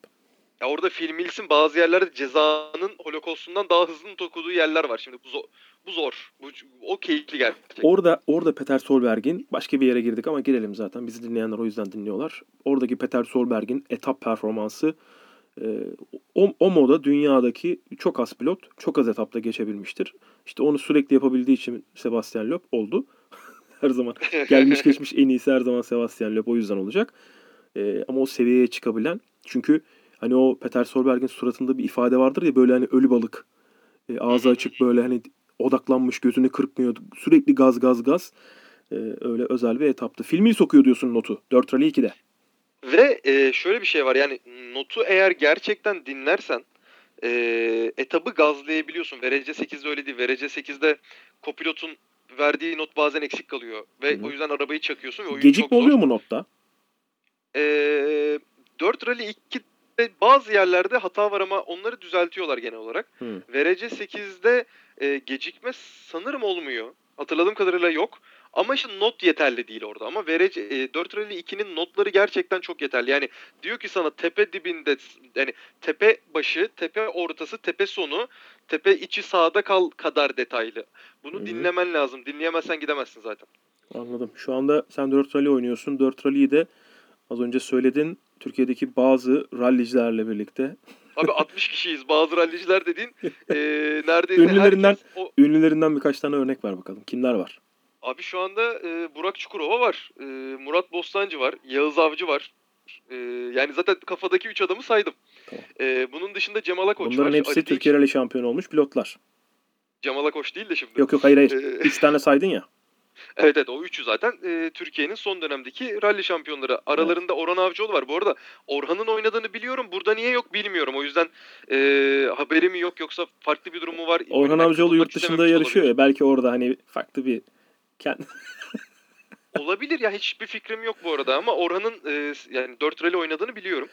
ya orada Phil Mills'in bazı yerlerde cezanın holokostundan daha hızlı not okuduğu yerler var. Şimdi bu. Bu zor. Bu, o keyifli gerçekten. Orada orada Peter Solberg'in başka bir yere girdik ama girelim zaten. Bizi dinleyenler o yüzden dinliyorlar. Oradaki Peter Solberg'in etap performansı e, o, o moda dünyadaki çok az pilot çok az etapta geçebilmiştir. İşte onu sürekli yapabildiği için Sebastian Loeb oldu. her zaman gelmiş geçmiş en iyisi her zaman Sebastian Loeb o yüzden olacak. E, ama o seviyeye çıkabilen çünkü hani o Peter Solberg'in suratında bir ifade vardır ya böyle hani ölü balık. E, ağzı açık böyle hani odaklanmış gözünü kırpmıyor. Sürekli gaz gaz gaz. E, öyle özel bir etaptı. Filmi sokuyor diyorsun notu. 4 Rally 2'de. Ve e, şöyle bir şey var yani notu eğer gerçekten dinlersen e, etabı gazlayabiliyorsun. VRC 8'de öyle değil. VRC 8'de kopilotun verdiği not bazen eksik kalıyor. Ve Hı o yüzden arabayı çakıyorsun ve oyun Gecikme oluyor mu notta? E, 4 Rally 2'de bazı yerlerde hata var ama onları düzeltiyorlar genel olarak. Hı. VRC 8'de e, gecikme sanırım olmuyor. Hatırladığım kadarıyla yok. Ama işte not yeterli değil orada. Ama VRC, e, 4 Rally 2'nin notları gerçekten çok yeterli. Yani diyor ki sana tepe dibinde yani tepe başı, tepe ortası, tepe sonu, tepe içi sağda kal kadar detaylı. Bunu hı. dinlemen lazım. Dinleyemezsen gidemezsin zaten. Anladım. Şu anda sen 4 Rally oynuyorsun. 4 Rally'yi de az önce söyledin. Türkiye'deki bazı rallicilerle birlikte Abi 60 kişiyiz. Bazı ralliciler dediğin e, neredeyse Ünlülerinden- herkes o, ünlülerinden birkaç tane örnek ver bakalım. Kimler var? Abi şu anda e, Burak Çukurova var. E, Murat Bostancı var. Yağız Avcı var. E, yani zaten kafadaki 3 adamı saydım. Tamam. E, bunun dışında Cemal Akoç Bunların var. hepsi Ali. Türkiye Rally şampiyonu olmuş pilotlar. Cemal Akoç değil de şimdi. Yok yok hayır hayır. E, 3 tane saydın ya. evet evet o üçü zaten e, Türkiye'nin son dönemdeki rally şampiyonları. Aralarında Orhan Avcıoğlu var. Bu arada Orhan'ın oynadığını biliyorum. Burada niye yok bilmiyorum. O yüzden e, haberi mi yok yoksa farklı bir durumu var. Orhan Oyuna Avcıoğlu yurt dışında yarışıyor olabilir. ya. Belki orada hani farklı bir Olabilir ya hiçbir fikrim yok bu arada ama Orhan'ın e, yani 4 rally oynadığını biliyorum.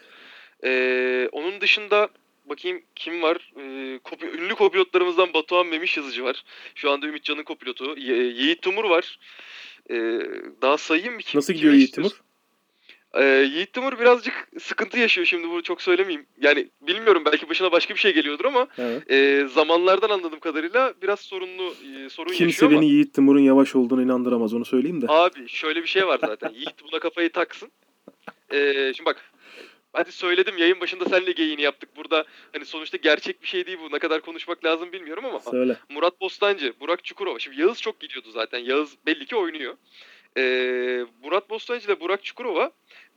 E, onun dışında bakayım kim var? E, kopi- ünlü kopilotlarımızdan Batuhan Memiş yazıcı var. Şu anda Ümitcan'ın kopilotu. Ye- Yiğit Timur var. E, daha sayayım mı? Kim, Nasıl gidiyor Yiğit? Timur? E, Yiğit Timur birazcık sıkıntı yaşıyor şimdi bunu çok söylemeyeyim. Yani bilmiyorum belki başına başka bir şey geliyordur ama Evet. e, zamanlardan anladığım kadarıyla biraz sorunlu e, sorun Kimse yaşıyor ama. beni Yiğit Timur'un yavaş olduğunu inandıramaz onu söyleyeyim de. Abi şöyle bir şey var zaten. Yiğit buna kafayı taksın. Ee, şimdi bak hadi söyledim yayın başında senle geyini yaptık. Burada hani sonuçta gerçek bir şey değil bu. Ne kadar konuşmak lazım bilmiyorum ama Söyle. Murat Bostancı, Burak Çukurova. Şimdi Yağız çok gidiyordu zaten. Yağız belli ki oynuyor. Ee, Murat Bostancı ile Burak Çukurova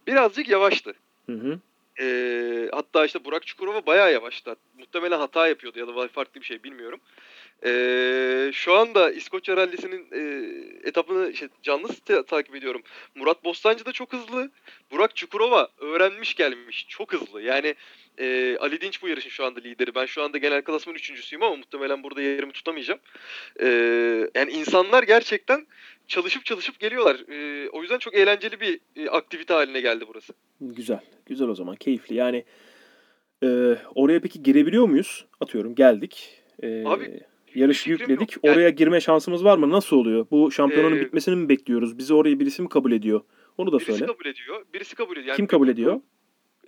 birazcık yavaştı. Hı hı. Ee, hatta işte Burak Çukurova bayağı yavaştı. Muhtemelen hata yapıyordu ya da farklı bir şey bilmiyorum. Ee, şu anda İskoçya Rally'sinin e, etapını işte canlı ta- takip ediyorum. Murat Bostancı da çok hızlı. Burak Çukurova öğrenmiş gelmiş. Çok hızlı. Yani e, Ali Dinç bu yarışın şu anda lideri. Ben şu anda genel klasman üçüncüsüyüm ama muhtemelen burada yerimi tutamayacağım. Ee, yani insanlar gerçekten çalışıp çalışıp geliyorlar. Ee, o yüzden çok eğlenceli bir e, aktivite haline geldi burası. Güzel. Güzel o zaman. Keyifli. Yani e, oraya peki girebiliyor muyuz? Atıyorum geldik. E, Abi, yarış fikrim yükledik. Yani- Oraya girme şansımız var mı? Nasıl oluyor? Bu şampiyonanın Ee, bitmesini mi bekliyoruz? Bizi oraya birisi mi kabul ediyor? Onu da Birisi söyle. kabul ediyor. Birisi kabul ediyor. Yani Kim kabul ediyor?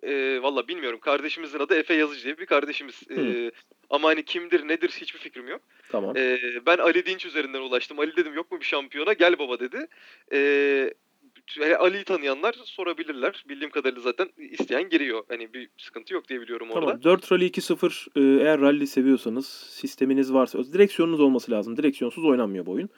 E, Valla bilmiyorum. Kardeşimizin adı Efe Yazıcı diye bir kardeşimiz. E, Hı. ama hani kimdir nedir hiçbir fikrim yok. Tamam. E, ben Ali Dinç üzerinden ulaştım. Ali dedim yok mu bir şampiyona? Gel baba dedi. E, yani Ali'yi tanıyanlar sorabilirler. Bildiğim kadarıyla zaten isteyen giriyor. Hani bir sıkıntı yok diye biliyorum orada. Tamam. 4 Rally 2.0 e, eğer rally seviyorsanız, sisteminiz varsa, direksiyonunuz olması lazım. Direksiyonsuz oynanmıyor bu oyun.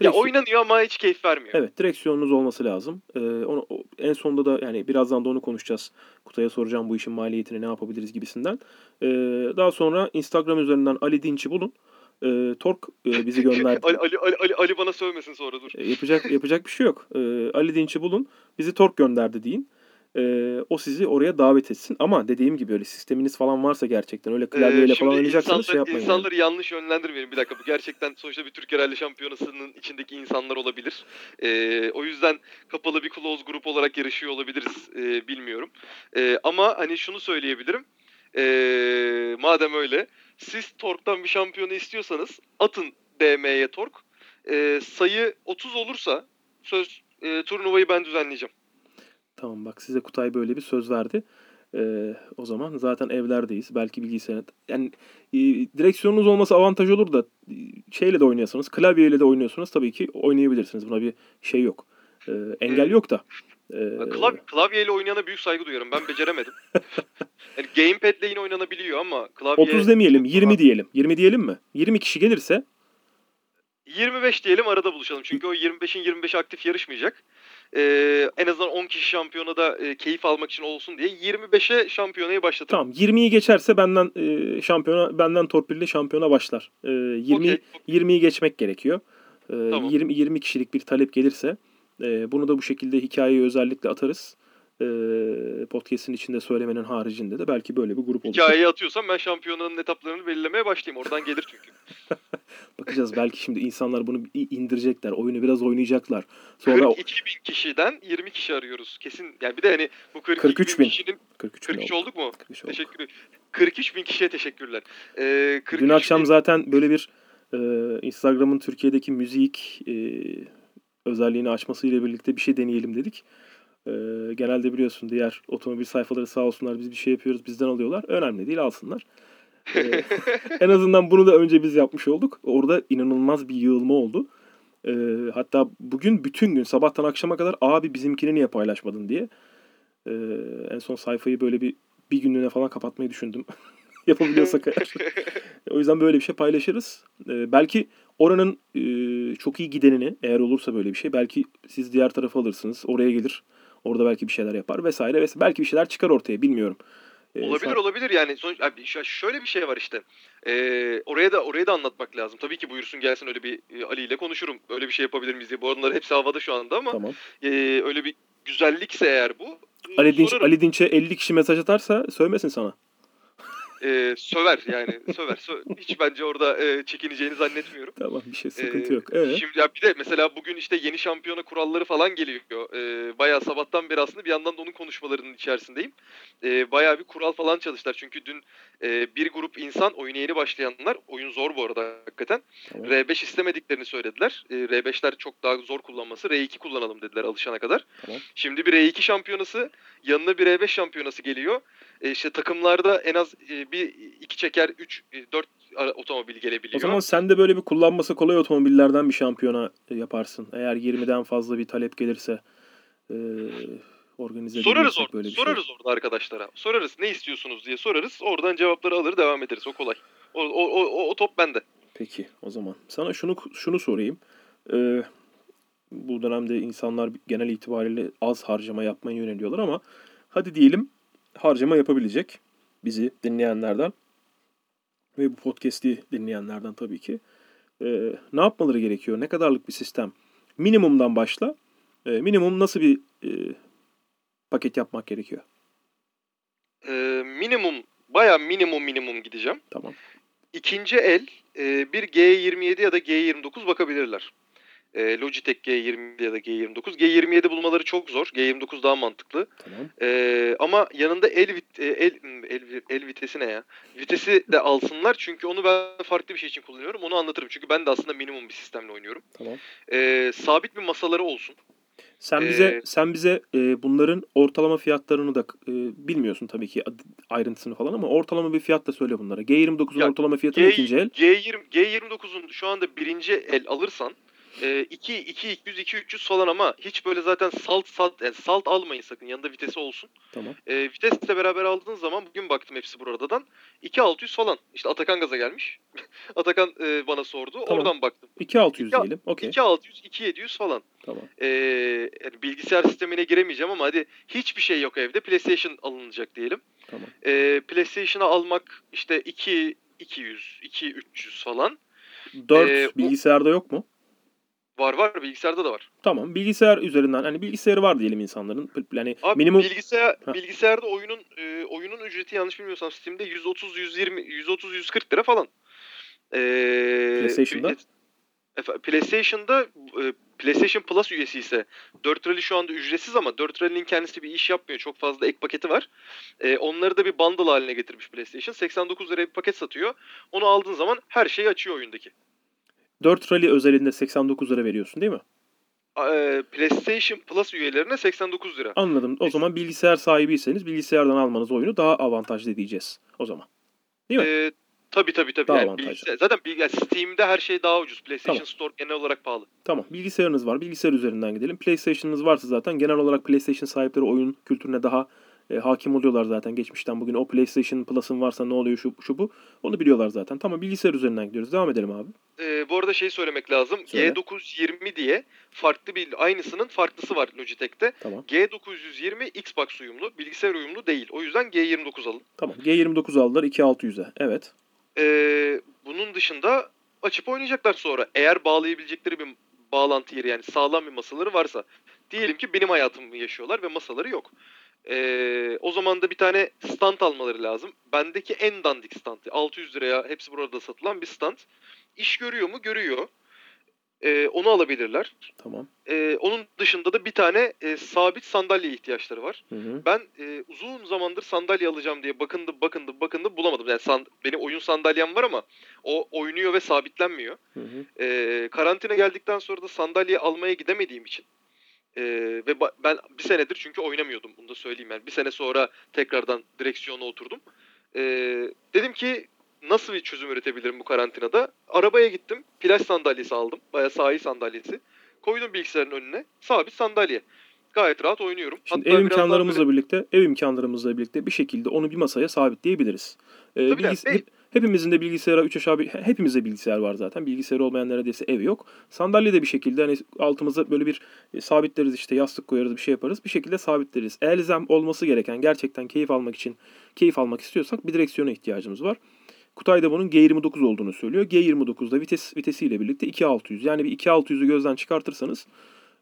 Ya Direksiyon- oynanıyor ama hiç keyif vermiyor. Evet, direksiyonunuz olması lazım. Ee, onu en sonunda da yani birazdan da onu konuşacağız. Kutay'a soracağım bu işin maliyetini ne yapabiliriz gibisinden. Ee, daha sonra Instagram üzerinden Ali Dinç'i bulun. Ee, Tork e, bizi gönderdi. Ali, Ali, Ali, Ali, Ali bana sövmesin sonra dur. E, yapacak yapacak bir şey yok. Ee, Ali Dinç'i bulun. Bizi Tork gönderdi deyin. Ee, o sizi oraya davet etsin. Ama dediğim gibi öyle sisteminiz falan varsa gerçekten öyle klavyeyle Ee, falan oynayacaksanız şey yapmayın. yani. İnsanları yanlış yönlendirmeyin. Bir dakika bu gerçekten sonuçta bir Türkiye Rally Şampiyonası'nın içindeki insanlar olabilir. Ee, o yüzden kapalı bir close grup olarak yarışıyor olabiliriz. Ee, bilmiyorum. Ee, ama hani şunu söyleyebilirim. Ee, madem öyle siz Tork'tan bir şampiyonu istiyorsanız atın DM'ye Tork. Ee, sayı 30 olursa söz e, turnuvayı ben düzenleyeceğim. Tamam bak size Kutay böyle bir söz verdi. Ee, o zaman zaten evlerdeyiz. Belki bilgisayar... Yani e, direksiyonunuz olması avantaj olur da e, şeyle de oynuyorsanız, klavyeyle de oynuyorsanız tabii ki oynayabilirsiniz. Buna bir şey yok. Ee, engel yok da. Ee, Klav klavyeyle oynayana büyük saygı duyuyorum. Ben beceremedim. yani gamepad'le yine oynanabiliyor ama klavye... 30 demeyelim, 20 diyelim. 20 diyelim mi? 20 kişi gelirse 25 diyelim arada buluşalım. Çünkü o 25'in 25 aktif yarışmayacak. Ee, en azından 10 kişi şampiyonada e, keyif almak için olsun diye 25'e şampiyonayı başlatırım. tamam 20'yi geçerse benden e, şampiyona benden torpille şampiyona başlar. Ee, 20 Okey. 20'yi geçmek gerekiyor. Ee, Tamam. 20 20 kişilik bir talep gelirse e, bunu da bu şekilde hikayeyi özellikle atarız. Ee, podcast'in içinde söylemenin haricinde de belki böyle bir grup olursa Hikayeyi atıyorsam ben şampiyonanın etaplarını belirlemeye başlayayım. Oradan gelir çünkü. bakacağız. belki şimdi insanlar bunu indirecekler. Oyunu biraz oynayacaklar. Sonra 42 bin kişiden 20 kişi arıyoruz. Kesin. Yani bir de hani bu 42 43 bin. kişinin 43 bin 43 oldu. olduk mu? 43 oldu. Teşekkür ederim. 43 bin kişiye teşekkürler. Ee, 43 Dün akşam bin- zaten böyle bir e, Instagram'ın Türkiye'deki müzik e, özelliğini açmasıyla birlikte bir şey deneyelim dedik. E, genelde biliyorsun diğer otomobil sayfaları sağ olsunlar biz bir şey yapıyoruz bizden alıyorlar. Önemli değil alsınlar. E, en azından bunu da önce biz yapmış olduk. Orada inanılmaz bir yığılma oldu. E, hatta bugün bütün gün sabahtan akşama kadar abi bizimkini niye paylaşmadın diye. E, en son sayfayı böyle bir bir günlüğüne falan kapatmayı düşündüm. Yapabiliyorsak eğer. O yüzden böyle bir şey paylaşırız. Ee, belki oranın e, çok iyi gidenini eğer olursa böyle bir şey belki siz diğer tarafa alırsınız. Oraya gelir. Orada belki bir şeyler yapar vesaire vesaire. Belki bir şeyler çıkar ortaya bilmiyorum. Ee, Olabilir an- olabilir yani sonuç abi şöyle bir şey var işte. Ee, oraya da oraya da anlatmak lazım. Tabii ki buyursun gelsin öyle bir e, Ali ile konuşurum. Öyle bir şey yapabilir miyiz diye. Bu arada hepsi havada şu anda ama Tamam. e, öyle bir güzellikse eğer bu. Ali, Dinç, sorarım. Ali Dinç'e 50 kişi mesaj atarsa söylemesin sana. E, söver yani söver. Sö- Hiç bence orada e, çekineceğini zannetmiyorum. Tamam bir şey sıkıntı Ee, yok. Evet. Şimdi ya bir de mesela bugün işte yeni şampiyona kuralları falan geliyor. Ee, bayağı sabahtan beri aslında bir yandan da onun konuşmalarının içerisindeyim. Ee, bayağı bir kural falan çalıştılar. Çünkü dün e, bir grup insan oyuna yeni başlayanlar, oyun zor bu arada hakikaten. Tamam. R5 istemediklerini söylediler. Ee, R5'ler çok daha zor kullanması. R2 kullanalım dediler alışana kadar. Tamam. Şimdi bir R2 şampiyonası, yanına bir R5 şampiyonası geliyor. E, işte takımlarda en az e, bir iki çeker, üç, e, dört otomobil gelebiliyor. O zaman sen de böyle bir kullanması kolay otomobillerden bir şampiyona e, yaparsın. Eğer 20'den fazla bir talep gelirse e, organize Sorarız orada. böyle bir şey. sorarız orada arkadaşlara. Sorarız ne istiyorsunuz diye sorarız. Oradan cevapları alır devam ederiz. O kolay. O, o, o, o- o top bende. Peki o zaman. Sana şunu şunu sorayım. Ee, bu dönemde insanlar genel itibariyle az harcama yapmaya yöneliyorlar ama hadi diyelim harcama yapabilecek bizi dinleyenlerden ve bu podcast'i dinleyenlerden tabii ki. e, ne yapmaları gerekiyor? Ne kadarlık bir sistem? Minimumdan başla. E, minimum nasıl bir e, paket yapmak gerekiyor? E, minimum, baya minimum minimum gideceğim. Tamam. İkinci el e, bir G27 ya da G29 bakabilirler. E, Logitech G27 ya da G29. G27 bulmaları çok zor. G29 daha mantıklı. Tamam. E, ama yanında el, vit, e, el, el, el vitesi ne ya? Vitesi de alsınlar çünkü onu ben farklı bir şey için kullanıyorum. Onu anlatırım. Çünkü ben de aslında minimum bir sistemle oynuyorum. Tamam. E, sabit bir masaları olsun. Sen bize Ee, sen bize e, bunların ortalama fiyatlarını da e, bilmiyorsun tabii ki ayrıntısını falan ama ortalama bir fiyat da söyle bunlara. G29'un Ya, ortalama fiyatı ne G, ikinci el? G20, G29'un şu anda birinci el alırsan e, 2 2 200 2 300 falan ama hiç böyle zaten salt salt yani salt almayın sakın. Yanında vitesi olsun. Tamam. E, vitesle beraber aldığın zaman bugün baktım hepsi buradan 2600 falan. İşte Atakan gaza gelmiş. Atakan e, bana sordu. Tamam. Oradan baktım. 2600 İki- diyelim. Okey. 2600 2700 falan. Tamam. E, yani bilgisayar sistemine giremeyeceğim ama hadi hiçbir şey yok evde. PlayStation alınacak diyelim. Tamam. E, PlayStation'ı almak işte 2 200 2 300 falan. 4 Ee, o- bilgisayarda yok mu? Var var bilgisayarda da var. Tamam. Bilgisayar üzerinden hani bilgisayarı var diyelim insanların. Yani Abi minimum bilgisayar Heh. bilgisayarda oyunun e, oyunun ücreti yanlış bilmiyorsam Steam'de 130 120 130 140 lira falan. Ee, PlayStation'da? e- PlayStation'da e, PlayStation Plus üyesi ise 4 Rally şu anda ücretsiz ama 4 Rally'nin kendisi bir iş yapmıyor. Çok fazla ek paketi var. E, onları da bir bundle haline getirmiş PlayStation. 89 liraya bir paket satıyor. Onu aldığın zaman her şeyi açıyor oyundaki. 4 Rally özelinde 89 lira veriyorsun değil mi? E, PlayStation Plus üyelerine 89 lira. Anladım. O zaman bilgisayar sahibiyseniz bilgisayardan almanız oyunu daha avantajlı diyeceğiz o zaman. Değil mi? Ee, tabii tabii tabii. Daha Yani avantajlı. bilgisayar- zaten bilgi- Steam'de her şey daha ucuz. PlayStation Tamam. Store genel olarak pahalı. Tamam. Bilgisayarınız var. Bilgisayar üzerinden gidelim. PlayStation'ınız varsa zaten genel olarak PlayStation sahipleri oyun kültürüne daha e, hakim oluyorlar zaten geçmişten bugün. O PlayStation Plus'ın varsa ne oluyor şu, şu bu. Onu biliyorlar zaten. Tamam bilgisayar üzerinden gidiyoruz. Devam edelim abi. Ee, bu arada şey söylemek lazım. Söyle. G920 diye farklı bir aynısının farklısı var Logitech'te. Tamam. G920 Xbox uyumlu, bilgisayar uyumlu değil. O yüzden G29 alın. Tamam. G29 aldılar 2600'e. Evet. Ee, bunun dışında açıp oynayacaklar sonra. Eğer bağlayabilecekleri bir bağlantı yeri yani sağlam bir masaları varsa. Diyelim ki benim hayatımı yaşıyorlar ve masaları yok. Ee, o zaman da bir tane stand almaları lazım. Bendeki en dandik stand. 600 liraya hepsi burada satılan bir stand. İş görüyor mu? Görüyor. Ee, onu alabilirler. Tamam. Ee, onun dışında da bir tane e, sabit sandalye ihtiyaçları var. Hı hı. Ben e, uzun zamandır sandalye alacağım diye bakındım bakındım bakındım bulamadım. Yani san- benim oyun sandalyem var ama o oynuyor ve sabitlenmiyor. Hı hı. E, karantina geldikten sonra da sandalye almaya gidemediğim için e, ve ben bir senedir çünkü oynamıyordum bunu da söyleyeyim yani. Bir sene sonra tekrardan direksiyona oturdum. E, dedim ki nasıl bir çözüm üretebilirim bu karantinada? Arabaya gittim. Plaj sandalyesi aldım. Bayağı sahil sandalyesi. Koydum bilgisayarın önüne. Sabit sandalye. Gayet rahat oynuyorum. Şimdi Hatta ev imkanlarımızla böyle- birlikte, ev imkanlarımızla birlikte bir şekilde onu bir masaya sabitleyebiliriz. Ee, Tabii bilgis- hep- hepimizin de bilgisayara 3 aşağı bir, hepimizde bilgisayar var zaten. Bilgisayarı olmayan neredeyse ev yok. Sandalye de bir şekilde hani altımıza böyle bir e, sabitleriz işte yastık koyarız bir şey yaparız. Bir şekilde sabitleriz. Elzem olması gereken gerçekten keyif almak için keyif almak istiyorsak bir direksiyona ihtiyacımız var. Kutay da bunun G29 olduğunu söylüyor. G29'da vites vitesiyle birlikte 2600. Yani bir 2600'ü gözden çıkartırsanız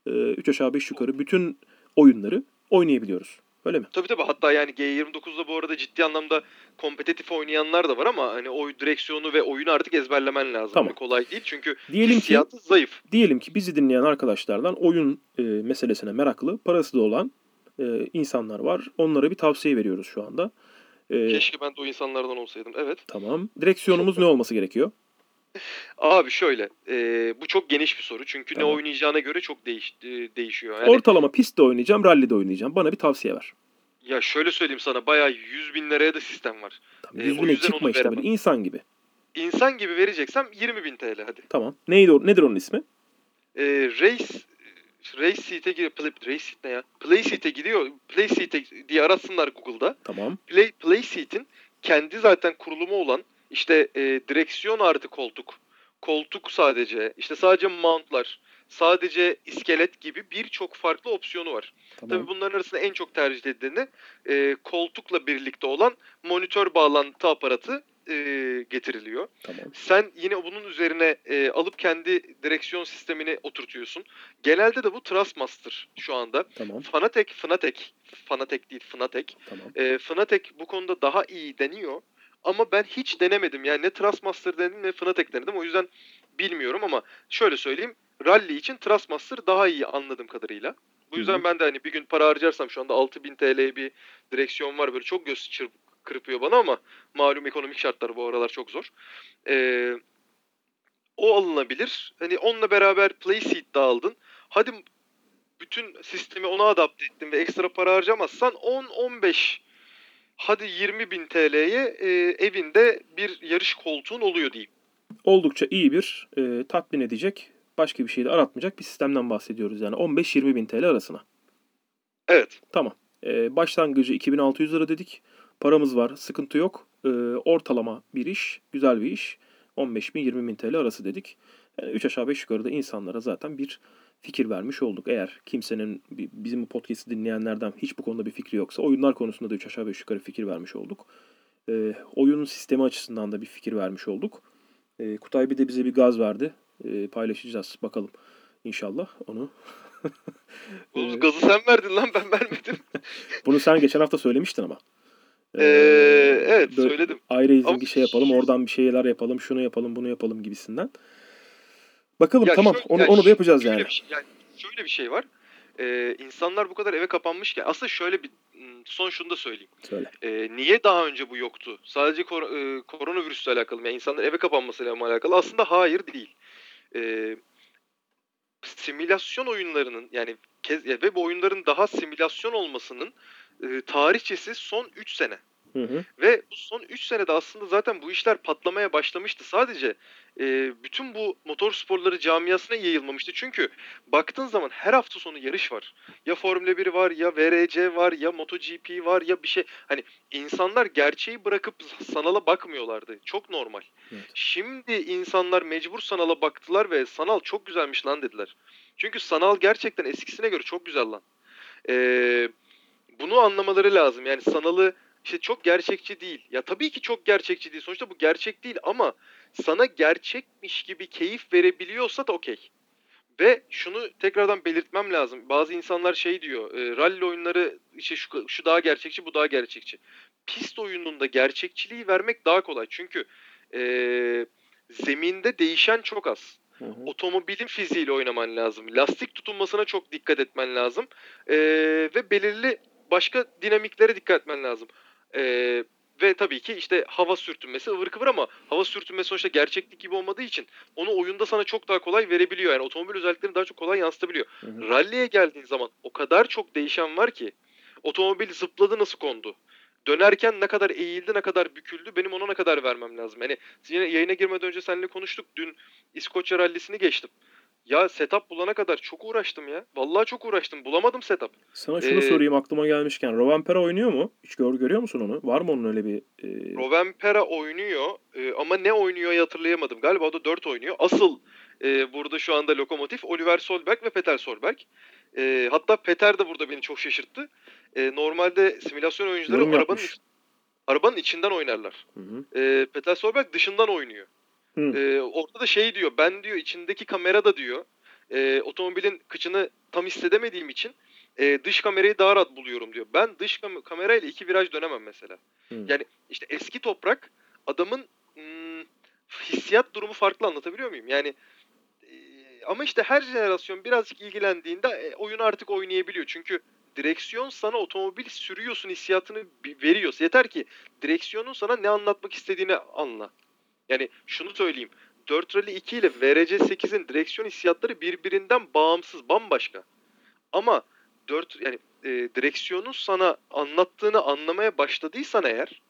3 aşağı 5 yukarı bütün oyunları oynayabiliyoruz. Öyle mi? Tabii tabii hatta yani G29'da bu arada ciddi anlamda kompetitif oynayanlar da var ama hani o direksiyonu ve oyunu artık ezberlemen lazım. Tamam. Hani kolay değil çünkü Diyelim ki zayıf. diyelim ki bizi dinleyen arkadaşlardan oyun e, meselesine meraklı, parası da olan e, insanlar var. Onlara bir tavsiye veriyoruz şu anda. E, Keşke ben de o insanlardan olsaydım. Evet. tamam. Direksiyonumuz ne olması gerekiyor? Abi şöyle e, bu çok geniş bir soru çünkü Tamam. ne oynayacağına göre çok değiş, e, değişiyor. Yani, Ortalama pistte oynayacağım, rallide oynayacağım. Bana bir tavsiye ver. Ya şöyle söyleyeyim sana bayağı 100 bin liraya da sistem var. Tamam, E, 100 o bine yüzden çıkma işte böyle insan gibi. İnsan gibi vereceksem 20 bin TL hadi. Tamam. Neydi o, nedir onun ismi? E, race Race Seat'e giriyor. Play, race Seat ne ya? Play Seat'e gidiyor. Play Seat'e diye aratsınlar Google'da. Tamam. Play, Play Seat'in kendi zaten kurulumu olan işte e, direksiyon artı koltuk, koltuk sadece, işte sadece mountlar, sadece iskelet gibi birçok farklı opsiyonu var. Tamam. Tabii bunların arasında en çok tercih edileni e, koltukla birlikte olan monitör bağlantı aparatı e, getiriliyor. Tamam. Sen yine bunun üzerine e, alıp kendi direksiyon sistemini oturtuyorsun. Genelde de bu Trustmaster şu anda. Tamam. Fanatec, Fanatec, Fanatec değil Fanatec. Tamam. E, Fanatec bu konuda daha iyi deniyor. Ama ben hiç denemedim. Yani ne Trustmaster denedim ne Fanatec denedim. O yüzden bilmiyorum ama şöyle söyleyeyim. Rally için Trustmaster daha iyi anladığım kadarıyla. Bu yüzden Hı hı. ben de hani bir gün para harcarsam şu anda 6000 TL'ye bir direksiyon var. Böyle çok göz çırp- kırpıyor bana ama malum ekonomik şartlar bu aralar çok zor. Ee, o alınabilir. Hani onunla beraber playseat da aldın. Hadi bütün sistemi ona adapte ettin ve ekstra para harcamazsan 10-15 hadi 20 bin TL'ye e, evinde bir yarış koltuğun oluyor diyeyim. Oldukça iyi bir e, tatmin edecek, başka bir şey de aratmayacak bir sistemden bahsediyoruz. Yani 15-20 bin TL arasına. Evet. Tamam. E, başlangıcı 2600 lira dedik. Paramız var, sıkıntı yok. E, ortalama bir iş, güzel bir iş. 15 bin 20 bin TL arası dedik. Yani 3 aşağı 5 yukarıda insanlara zaten bir fikir vermiş olduk. Eğer kimsenin bi- bizim bu podcast'i dinleyenlerden hiç bu konuda bir fikri yoksa oyunlar konusunda da 3 aşağı 5 yukarı fikir vermiş olduk. E, oyunun sistemi açısından da bir fikir vermiş olduk. E, Kutay bir de bize bir gaz verdi. E, paylaşacağız bakalım inşallah onu. Bu Ee, gazı sen verdin lan ben vermedim. Bunu sen geçen hafta söylemiştin ama. Ee, evet böyle söyledim. Ayrı bir şey yapalım, oradan bir şeyler yapalım, şunu yapalım, bunu yapalım gibisinden. Bakalım Ya tamam şöyle- onu ya onu da yapacağız şöyle yani. Bir şey, yani şöyle bir şey var. Ee, insanlar bu kadar eve kapanmışken aslında şöyle bir m, son şunu da söyleyeyim. Söyle. Ee, niye daha önce bu yoktu? Sadece kor- e, koronavirüsle alakalı mı? Yani insanlar eve kapanmasıyla mı alakalı? Aslında hayır değil. Ee, simülasyon oyunlarının yani web oyunların daha simülasyon olmasının e, tarihçesi son 3 sene. Hı hı. Ve bu son 3 senede aslında zaten bu işler patlamaya başlamıştı. Sadece e, bütün bu motor sporları camiasına yayılmamıştı. Çünkü baktığın zaman her hafta sonu yarış var. Ya Formula 1 var, ya VRC var, ya MotoGP var, ya bir şey. Hani insanlar gerçeği bırakıp sanala bakmıyorlardı. Çok normal. Evet. Şimdi insanlar mecbur sanala baktılar ve sanal çok güzelmiş lan dediler. Çünkü sanal gerçekten eskisine göre çok güzel lan. Ee, bunu anlamaları lazım. Yani sanalı işte çok gerçekçi değil. Ya tabii ki çok gerçekçi değil. Sonuçta bu gerçek değil ama sana gerçekmiş gibi keyif verebiliyorsa da okey. Ve şunu tekrardan belirtmem lazım. Bazı insanlar şey diyor. E, rally oyunları işte şu, şu daha gerçekçi, bu daha gerçekçi. Pist oyununda gerçekçiliği vermek daha kolay. Çünkü e, zeminde değişen çok az Hı hı. otomobilin fiziğiyle oynaman lazım. Lastik tutunmasına çok dikkat etmen lazım. Ee, ve belirli başka dinamiklere dikkat etmen lazım. Ee, ve tabii ki işte hava sürtünmesi ıvır kıvır ama hava sürtünmesi sonuçta gerçeklik gibi olmadığı için onu oyunda sana çok daha kolay verebiliyor. Yani otomobil özelliklerini daha çok kolay yansıtabiliyor. Rally'e geldiğin zaman o kadar çok değişen var ki otomobil zıpladı nasıl kondu? Dönerken ne kadar eğildi, ne kadar büküldü benim ona ne kadar vermem lazım. Yani yine yayına girmeden önce seninle konuştuk. Dün İskoçya rallisini geçtim. Ya setup bulana kadar çok uğraştım ya. Vallahi çok uğraştım. Bulamadım setup. Sana şunu Ee, sorayım aklıma gelmişken. Rovanpera oynuyor mu? Hiç gör, görüyor musun onu? Var mı onun öyle bir... e, Rovanpera oynuyor e, ama ne oynuyor hatırlayamadım. Galiba o da 4 oynuyor. Asıl e, burada şu anda lokomotif Oliver Solberg ve Peter Solberg. E, hatta Peter de burada beni çok şaşırttı. E, normalde simülasyon oyuncuları Yorum arabanın, yapmış. arabanın içinden oynarlar. Hı hı. E, Peter Solberg dışından oynuyor. Hı. E, orada da şey diyor ben diyor içindeki kamerada diyor e, otomobilin kıçını tam hissedemediğim için e, dış kamerayı daha rahat buluyorum diyor. Ben dış kam- kamerayla iki viraj dönemem mesela. Hı. Yani işte eski toprak adamın hmm, hissiyat durumu farklı anlatabiliyor muyum? Yani e, ama işte her jenerasyon birazcık ilgilendiğinde e, oyunu artık oynayabiliyor. Çünkü direksiyon sana otomobil sürüyorsun hissiyatını veriyor. Yeter ki direksiyonun sana ne anlatmak istediğini anla. Yani şunu söyleyeyim. 4 Rally 2 ile VRC 8'in direksiyon hissiyatları birbirinden bağımsız, bambaşka. Ama 4 yani e, direksiyonun sana anlattığını anlamaya başladıysan eğer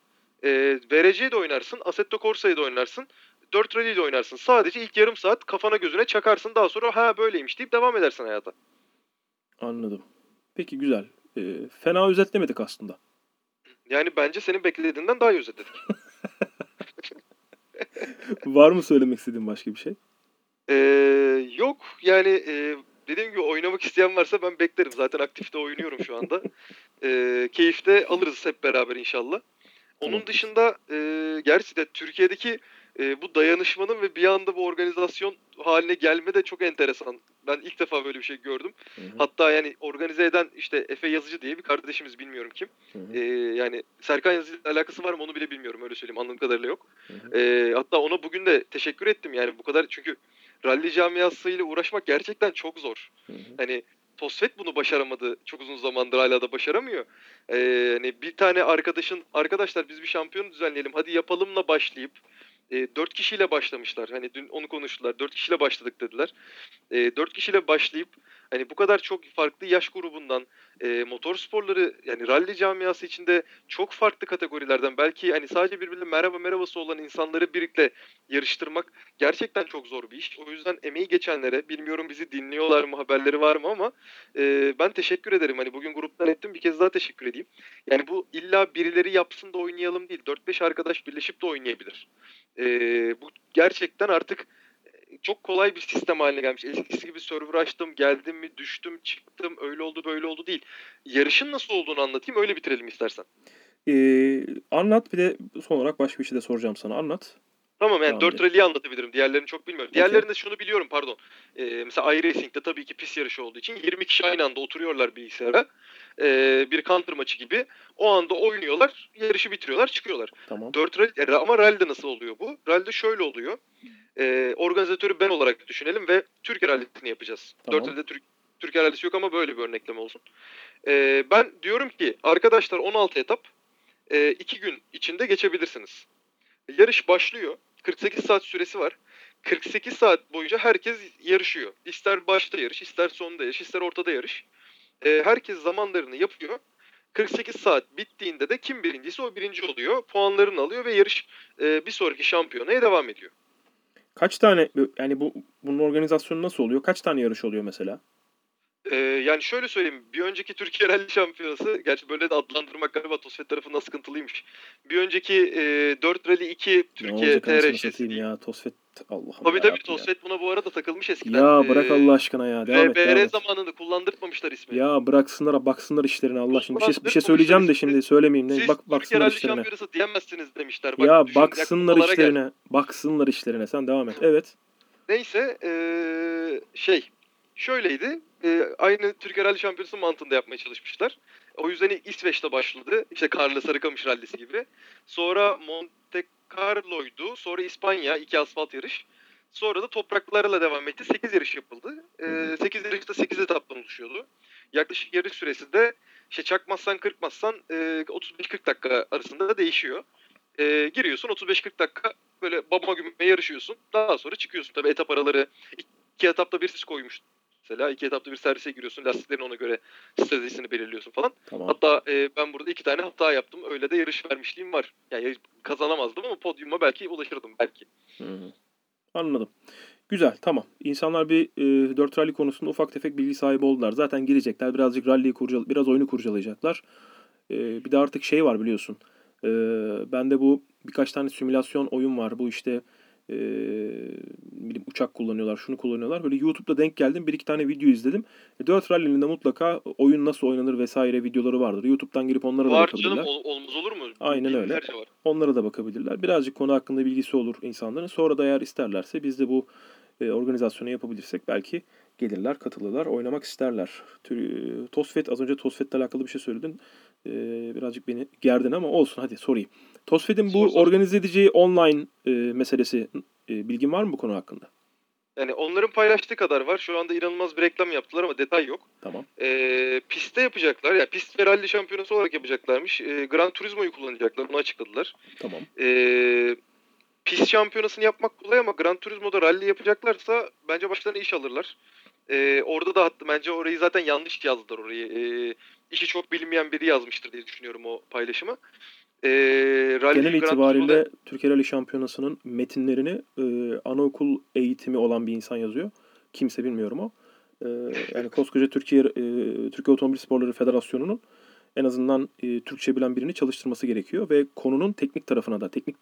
e, VRC'de oynarsın, Assetto Corsa'yı da oynarsın, 4 Rally'yi de oynarsın. Sadece ilk yarım saat kafana gözüne çakarsın. Daha sonra ha böyleymiş deyip devam edersin hayata. Anladım. Peki güzel. E, fena özetlemedik aslında. Yani bence senin beklediğinden daha iyi özetledik. Var mı söylemek istediğin başka bir şey? Ee, yok yani e, dediğim gibi oynamak isteyen varsa ben beklerim. Zaten aktifte oynuyorum şu anda. Ee, keyifte alırız hep beraber inşallah. Onun dışında e, gerçi de Türkiye'deki e, bu dayanışmanın ve bir anda bu organizasyon haline gelme de çok enteresan. Ben ilk defa böyle bir şey gördüm. Hı hı, Hatta yani organize eden işte Efe Yazıcı diye bir kardeşimiz bilmiyorum kim. hı hı, E, yani Serkan Yazıcı ile alakası var mı onu bile bilmiyorum öyle söyleyeyim anladığım kadarıyla yok. hı hı. E, hatta ona bugün de teşekkür ettim yani bu kadar çünkü rally camiasıyla uğraşmak gerçekten çok zor. Hı hı. Hani Tosfet bunu başaramadı. Çok uzun zamandır hala da başaramıyor. Ee, hani bir tane arkadaşın arkadaşlar biz bir şampiyon düzenleyelim hadi yapalımla başlayıp e, 4 kişiyle başlamışlar. Hani dün onu konuştular. 4 kişiyle başladık dediler. E, 4 kişiyle başlayıp hani bu kadar çok farklı yaş grubundan e, motor sporları yani rally camiası içinde çok farklı kategorilerden belki hani sadece birbirine merhaba merhabası olan insanları birlikte yarıştırmak gerçekten çok zor bir iş. O yüzden emeği geçenlere bilmiyorum bizi dinliyorlar mı haberleri var mı ama e, ben teşekkür ederim. Hani bugün gruptan ettim bir kez daha teşekkür edeyim. Yani bu illa birileri yapsın da oynayalım değil. 4-5 arkadaş birleşip de oynayabilir. E, bu gerçekten artık e, çok kolay bir sistem haline gelmiş. Eskisi gibi server açtım, geldim mi, düştüm, çıktım, öyle oldu, böyle oldu değil. Yarışın nasıl olduğunu anlatayım, öyle bitirelim istersen. Ee, anlat bir de son olarak başka bir şey de soracağım sana. Anlat. Tamam yani Tamam, 4 evet. rally'yi anlatabilirim. Diğerlerini çok bilmiyorum. Diğerlerinde şunu biliyorum pardon. Ee, mesela iRacing'de tabii ki pis yarışı olduğu için 20 kişi aynı anda oturuyorlar bilgisayara. Ee, bir counter maçı gibi. O anda oynuyorlar, yarışı bitiriyorlar, çıkıyorlar. Tamam. 4 rally, e, ama rally'de nasıl oluyor bu? Rally'de şöyle oluyor. Ee, organizatörü ben olarak düşünelim ve Türkiye rally'sini yapacağız. Tamam. 4 rally'de Türk, Türkiye rally'si yok ama böyle bir örnekleme olsun. Ee, ben diyorum ki arkadaşlar 16 etap 2 gün içinde geçebilirsiniz. Yarış başlıyor. 48 saat süresi var. 48 saat boyunca herkes yarışıyor. İster başta yarış, ister sonda yarış, ister ortada yarış. Ee, herkes zamanlarını yapıyor. 48 saat bittiğinde de kim birinciyse o birinci oluyor. Puanlarını alıyor ve yarış e, bir sonraki şampiyonaya devam ediyor. Kaç tane yani bu bunun organizasyonu nasıl oluyor? Kaç tane yarış oluyor mesela? Ee, yani şöyle söyleyeyim. Bir önceki Türkiye Rally Şampiyonası, gerçi böyle de adlandırmak galiba Tosfet tarafından sıkıntılıymış. Bir önceki e, 4 Rally 2 ne Türkiye TR satayım ya Tosfet Allah'ım Tabii tabii. Tosfet buna bu arada takılmış eskiden. Ya bırak Ee, Allah aşkına ya. Devam et, devam RBR et. zamanında kullandırtmamışlar ismi. Ya bıraksınlar baksınlar işlerine Allah aşkına. Bir şey, bir şey Kullandırmamışlar söyleyeceğim de şimdi söylemeyeyim. Ne? Siz Bak Türkiye baksınlar Rally işlerine. Şampiyonası diyemezsiniz demişler. Bak, Ya düşün, baksınlar yakınmalara gel. işlerine. Baksınlar işlerine. Sen devam et. Evet. Neyse eee, şey şöyleydi. Eee, aynı Türkiye Rally Şampiyonası mantığında yapmaya çalışmışlar. O yüzden ilk İsveç'te başladı. İşte Karlı Sarıkamış Rallisi gibi. Sonra Monte Carlo'ydu. Sonra İspanya iki asfalt yarış. Sonra da topraklarla devam etti. 8 yarış yapıldı. Eee 8 yarışta 8 etaptan oluşuyordu. Yaklaşık yarış süresi de işte çakmazsan kırpmazsan eee, 35-40 dakika arasında da değişiyor. Eee, giriyorsun 35-40 dakika böyle babama gümüme yarışıyorsun. Daha sonra çıkıyorsun. Tabii etap araları iki etapta bir sis koymuş. Mesela iki etapta bir servise giriyorsun. Lastiklerin ona göre stratejisini belirliyorsun falan. Tamam. Hatta e, ben burada iki tane hata yaptım. Öyle de yarış vermişliğim var. Yani kazanamazdım ama podyuma belki ulaşırdım belki. Hı. Anladım. Güzel tamam. İnsanlar bir e, 4 rally konusunda ufak tefek bilgi sahibi oldular. Zaten girecekler. Birazcık rally'yi kurcal biraz oyunu kurcalayacaklar. E, bir de artık şey var biliyorsun. E, bende bu birkaç tane simülasyon oyun var. Bu işte e, bileyim, uçak kullanıyorlar, şunu kullanıyorlar. Böyle YouTube'da denk geldim. Bir iki tane video izledim. E, 4 rally'nin de mutlaka oyun nasıl oynanır vesaire videoları vardır. YouTube'dan girip onlara da Var bakabilirler. canım ol- olmaz olur mu? Aynen öyle. Var. Onlara da bakabilirler. Birazcık konu hakkında bilgisi olur insanların. Sonra da eğer isterlerse biz de bu e, organizasyonu yapabilirsek belki gelirler, katılırlar, oynamak isterler. Tosfet, az önce Tosfet'le alakalı bir şey söyledin. E, birazcık beni gerdin ama olsun hadi sorayım. Tosfet'in bu organize edeceği online e, meselesi e, bilgin var mı bu konu hakkında? Yani onların paylaştığı kadar var. Şu anda inanılmaz bir reklam yaptılar ama detay yok. Tamam. Ee, pistte yapacaklar. Yani pist ve rally şampiyonası olarak yapacaklarmış. Ee, Gran Turismo'yu kullanacaklar. Bunu açıkladılar. Tamam. Ee, pist şampiyonasını yapmak kolay ama Gran Turismo'da rally yapacaklarsa bence başlarına iş alırlar. Ee, orada da hatta bence orayı zaten yanlış yazdılar orayı. Ee, işi çok bilmeyen biri yazmıştır diye düşünüyorum o paylaşımı. Ee, rally Genel itibariyle Turismo'da- Türkiye Rally Şampiyonası'nın metinlerini e, anaokul eğitimi olan bir insan yazıyor. Kimse bilmiyorum o. E, yani koskoca Türkiye e, Türkiye Otomobil Sporları Federasyonu'nun en azından e, Türkçe bilen birini çalıştırması gerekiyor ve konunun teknik tarafına da, teknik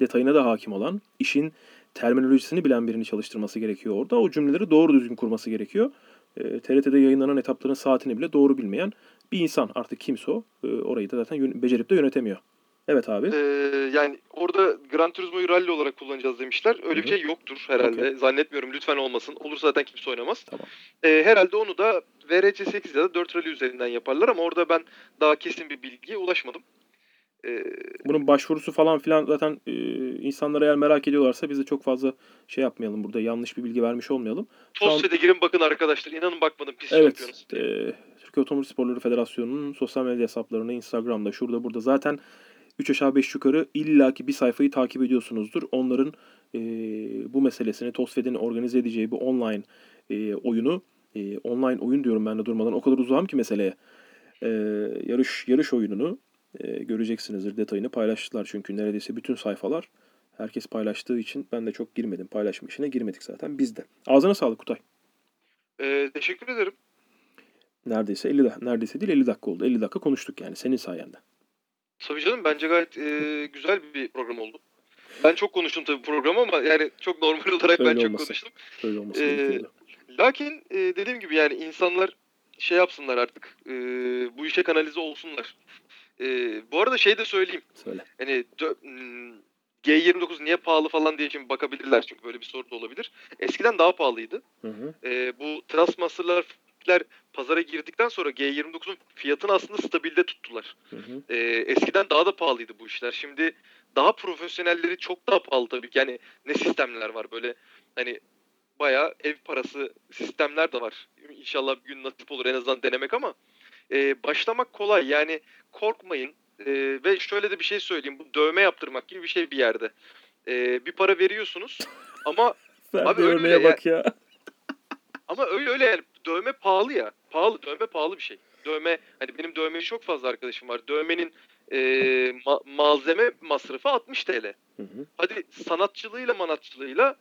detayına da hakim olan, işin terminolojisini bilen birini çalıştırması gerekiyor orada. O cümleleri doğru düzgün kurması gerekiyor. E, TRT'de yayınlanan etapların saatini bile doğru bilmeyen bir insan. Artık kimse o. E, orayı da zaten becerip de yönetemiyor. Evet abi. Ee, yani orada Gran Turismo'yu rally olarak kullanacağız demişler. Öyle Hı bir şey yoktur herhalde. Okey. Zannetmiyorum. Lütfen olmasın. Olursa zaten kimse oynamaz. Tamam. Ee, herhalde onu da VRC 8 ya da 4 rally üzerinden yaparlar ama orada ben daha kesin bir bilgiye ulaşmadım. Ee, Bunun başvurusu falan filan zaten e, insanlar eğer merak ediyorlarsa biz de çok fazla şey yapmayalım burada yanlış bir bilgi vermiş olmayalım. Şu an- Tosfe'de girin bakın arkadaşlar. İnanın bakmadım. Pis Evet. şampiyonası. E, Türkiye Otomobil Sporları Federasyonu'nun sosyal medya hesaplarını Instagram'da şurada burada zaten 3 aşağı 5 yukarı illaki bir sayfayı takip ediyorsunuzdur. Onların e, bu meselesini TOSFED'in organize edeceği bu online e, oyunu e, online oyun diyorum ben de durmadan o kadar uzağım ki meseleye. E, yarış yarış oyununu e, göreceksinizdir detayını paylaştılar çünkü neredeyse bütün sayfalar herkes paylaştığı için ben de çok girmedim. Paylaşma işine girmedik zaten biz de. Ağzına sağlık Kutay. Ee, teşekkür ederim. Neredeyse 50 dak- neredeyse değil 50 dakika oldu. 50 dakika konuştuk yani senin sayende. Tabii canım bence gayet e, güzel bir program oldu. Ben çok konuştum tabii program ama yani çok normal olarak ben Öyle çok olması. konuştum. Öyle olması Ee. Lakin e, dediğim gibi yani insanlar şey yapsınlar artık. e, bu işe kanalize olsunlar. E, bu arada şey de söyleyeyim. Söyle. Hani hmm, G29 niye pahalı falan diye şimdi bakabilirler çünkü böyle bir soru da olabilir. Eskiden daha pahalıydı. Hı hı. E, bu Trustmaster'lar Fitler pazara girdikten sonra G29'un fiyatını aslında stabilde tuttular. Hı hı. Ee, eskiden daha da pahalıydı bu işler. Şimdi daha profesyonelleri çok daha pahalı tabii ki. Yani ne sistemler var böyle hani bayağı ev parası sistemler de var. İnşallah bir gün nasip olur en azından denemek ama e, başlamak kolay. Yani korkmayın. E, ve şöyle de bir şey söyleyeyim. Bu dövme yaptırmak gibi bir şey bir yerde. E, bir para veriyorsunuz ama Verdiği Abi öyle örneğe ya. bak ya. Ama öyle öyle yani dövme pahalı ya. Pahalı dövme pahalı bir şey. Dövme hani benim dövmeci çok fazla arkadaşım var. Dövmenin e, ma- malzeme masrafı 60 TL. Hı hı. Hadi sanatçılığıyla manatçılığıyla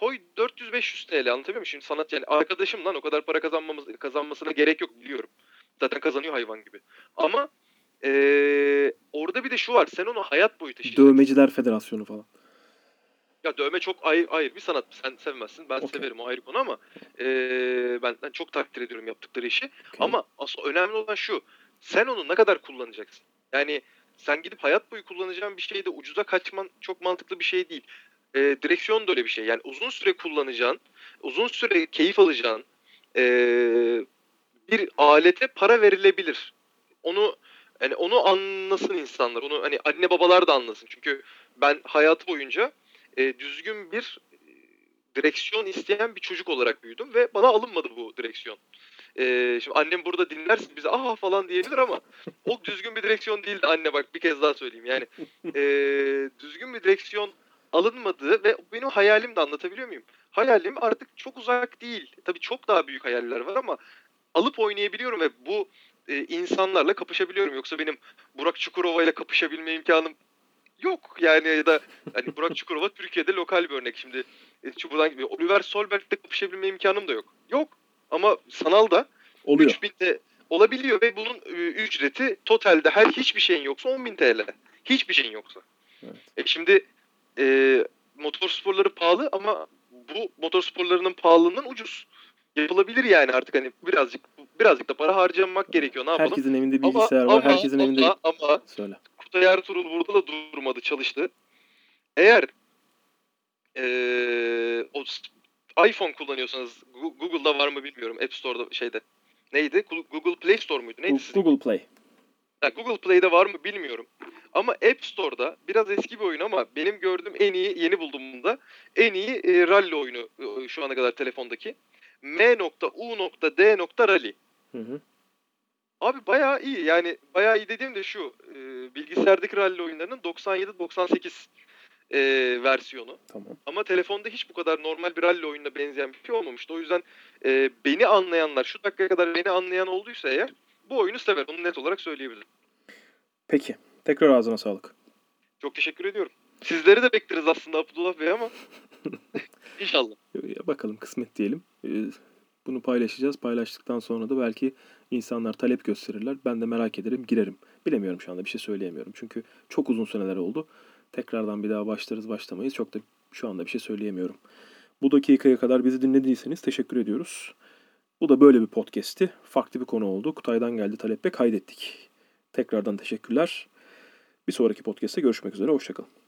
koy 400-500 TL anlatabiliyor muyum? Şimdi sanat yani arkadaşım lan o kadar para kazanmamız, kazanmasına gerek yok biliyorum. Zaten kazanıyor hayvan gibi. Ama e, orada bir de şu var. Sen onu hayat boyu taşıyacaksın. Dövmeciler Federasyonu falan. Ya dövme çok ayrı, ayrı bir sanat. Sen sevmezsin. Ben Okey. severim o ayrı konu ama e, ben, ben çok takdir ediyorum yaptıkları işi. Okey. Ama asıl önemli olan şu. Sen onu ne kadar kullanacaksın? Yani sen gidip hayat boyu kullanacağın bir şeyde ucuza kaçman çok mantıklı bir şey değil. E, direksiyon da öyle bir şey. Yani uzun süre kullanacağın, uzun süre keyif alacağın e, bir alete para verilebilir. Onu yani onu anlasın insanlar. Onu hani anne babalar da anlasın. Çünkü ben hayatı boyunca e, düzgün bir e, direksiyon isteyen bir çocuk olarak büyüdüm ve bana alınmadı bu direksiyon. E, şimdi annem burada dinlerse bize aha falan diyebilir ama o düzgün bir direksiyon değildi anne bak bir kez daha söyleyeyim. Yani e, düzgün bir direksiyon alınmadı ve benim hayalim de anlatabiliyor muyum? Hayalim artık çok uzak değil. Tabii çok daha büyük hayaller var ama alıp oynayabiliyorum ve bu e, insanlarla kapışabiliyorum. Yoksa benim Burak Çukurova ile kapışabilme imkanım yok. Yani ya da hani Burak Çukurova Türkiye'de lokal bir örnek şimdi. E, Çukur'dan gibi. Oliver Solberg'le kapışabilme imkanım da yok. Yok. Ama sanal da Oluyor. 3000'de olabiliyor ve bunun e, ücreti totalde her hiçbir şeyin yoksa 10.000 TL. Hiçbir şeyin yoksa. Evet. E şimdi e, motor sporları pahalı ama bu motor sporlarının pahalılığından ucuz. Yapılabilir yani artık hani birazcık birazcık da para harcamak gerekiyor. Ne yapalım? Herkesin evinde Ama- bilgisayar var. ama- Herkesin ama, evinde ama söyle. Kutay Ertuğrul burada da durmadı, çalıştı. Eğer eee, o iPhone kullanıyorsanız Google'da var mı bilmiyorum. App Store'da şeyde. Neydi? Google Play Store muydu? Neydi? sizin? Google Play. Ha, Google Play'de var mı bilmiyorum. Ama App Store'da biraz eski bir oyun ama benim gördüğüm en iyi, yeni buldum bunda. En iyi e, rally oyunu e, şu ana kadar telefondaki. M.U.D.Rally. Hı hı. Abi bayağı iyi. Yani bayağı iyi dediğim de şu. e, bilgisayardaki rally oyunlarının 97-98 e, versiyonu. Tamam. Ama telefonda hiç bu kadar normal bir rally oyununa benzeyen bir şey olmamıştı. O yüzden e, beni anlayanlar, şu dakikaya kadar beni anlayan olduysa eğer bu oyunu sever. Onu net olarak söyleyebilirim. Peki. Tekrar ağzına sağlık. Çok teşekkür ediyorum. Sizleri de bekleriz aslında Abdullah Bey ama inşallah. Ya bakalım kısmet diyelim. Bunu paylaşacağız. Paylaştıktan sonra da belki insanlar talep gösterirler. Ben de merak ederim, girerim. Bilemiyorum şu anda bir şey söyleyemiyorum. Çünkü çok uzun seneler oldu. Tekrardan bir daha başlarız başlamayız. Çok da şu anda bir şey söyleyemiyorum. Bu dakikaya kadar bizi dinlediyseniz teşekkür ediyoruz. Bu da böyle bir podcast'ti. Farklı bir konu oldu. Kutay'dan geldi talep ve kaydettik. Tekrardan teşekkürler. Bir sonraki podcast'te görüşmek üzere. Hoşçakalın.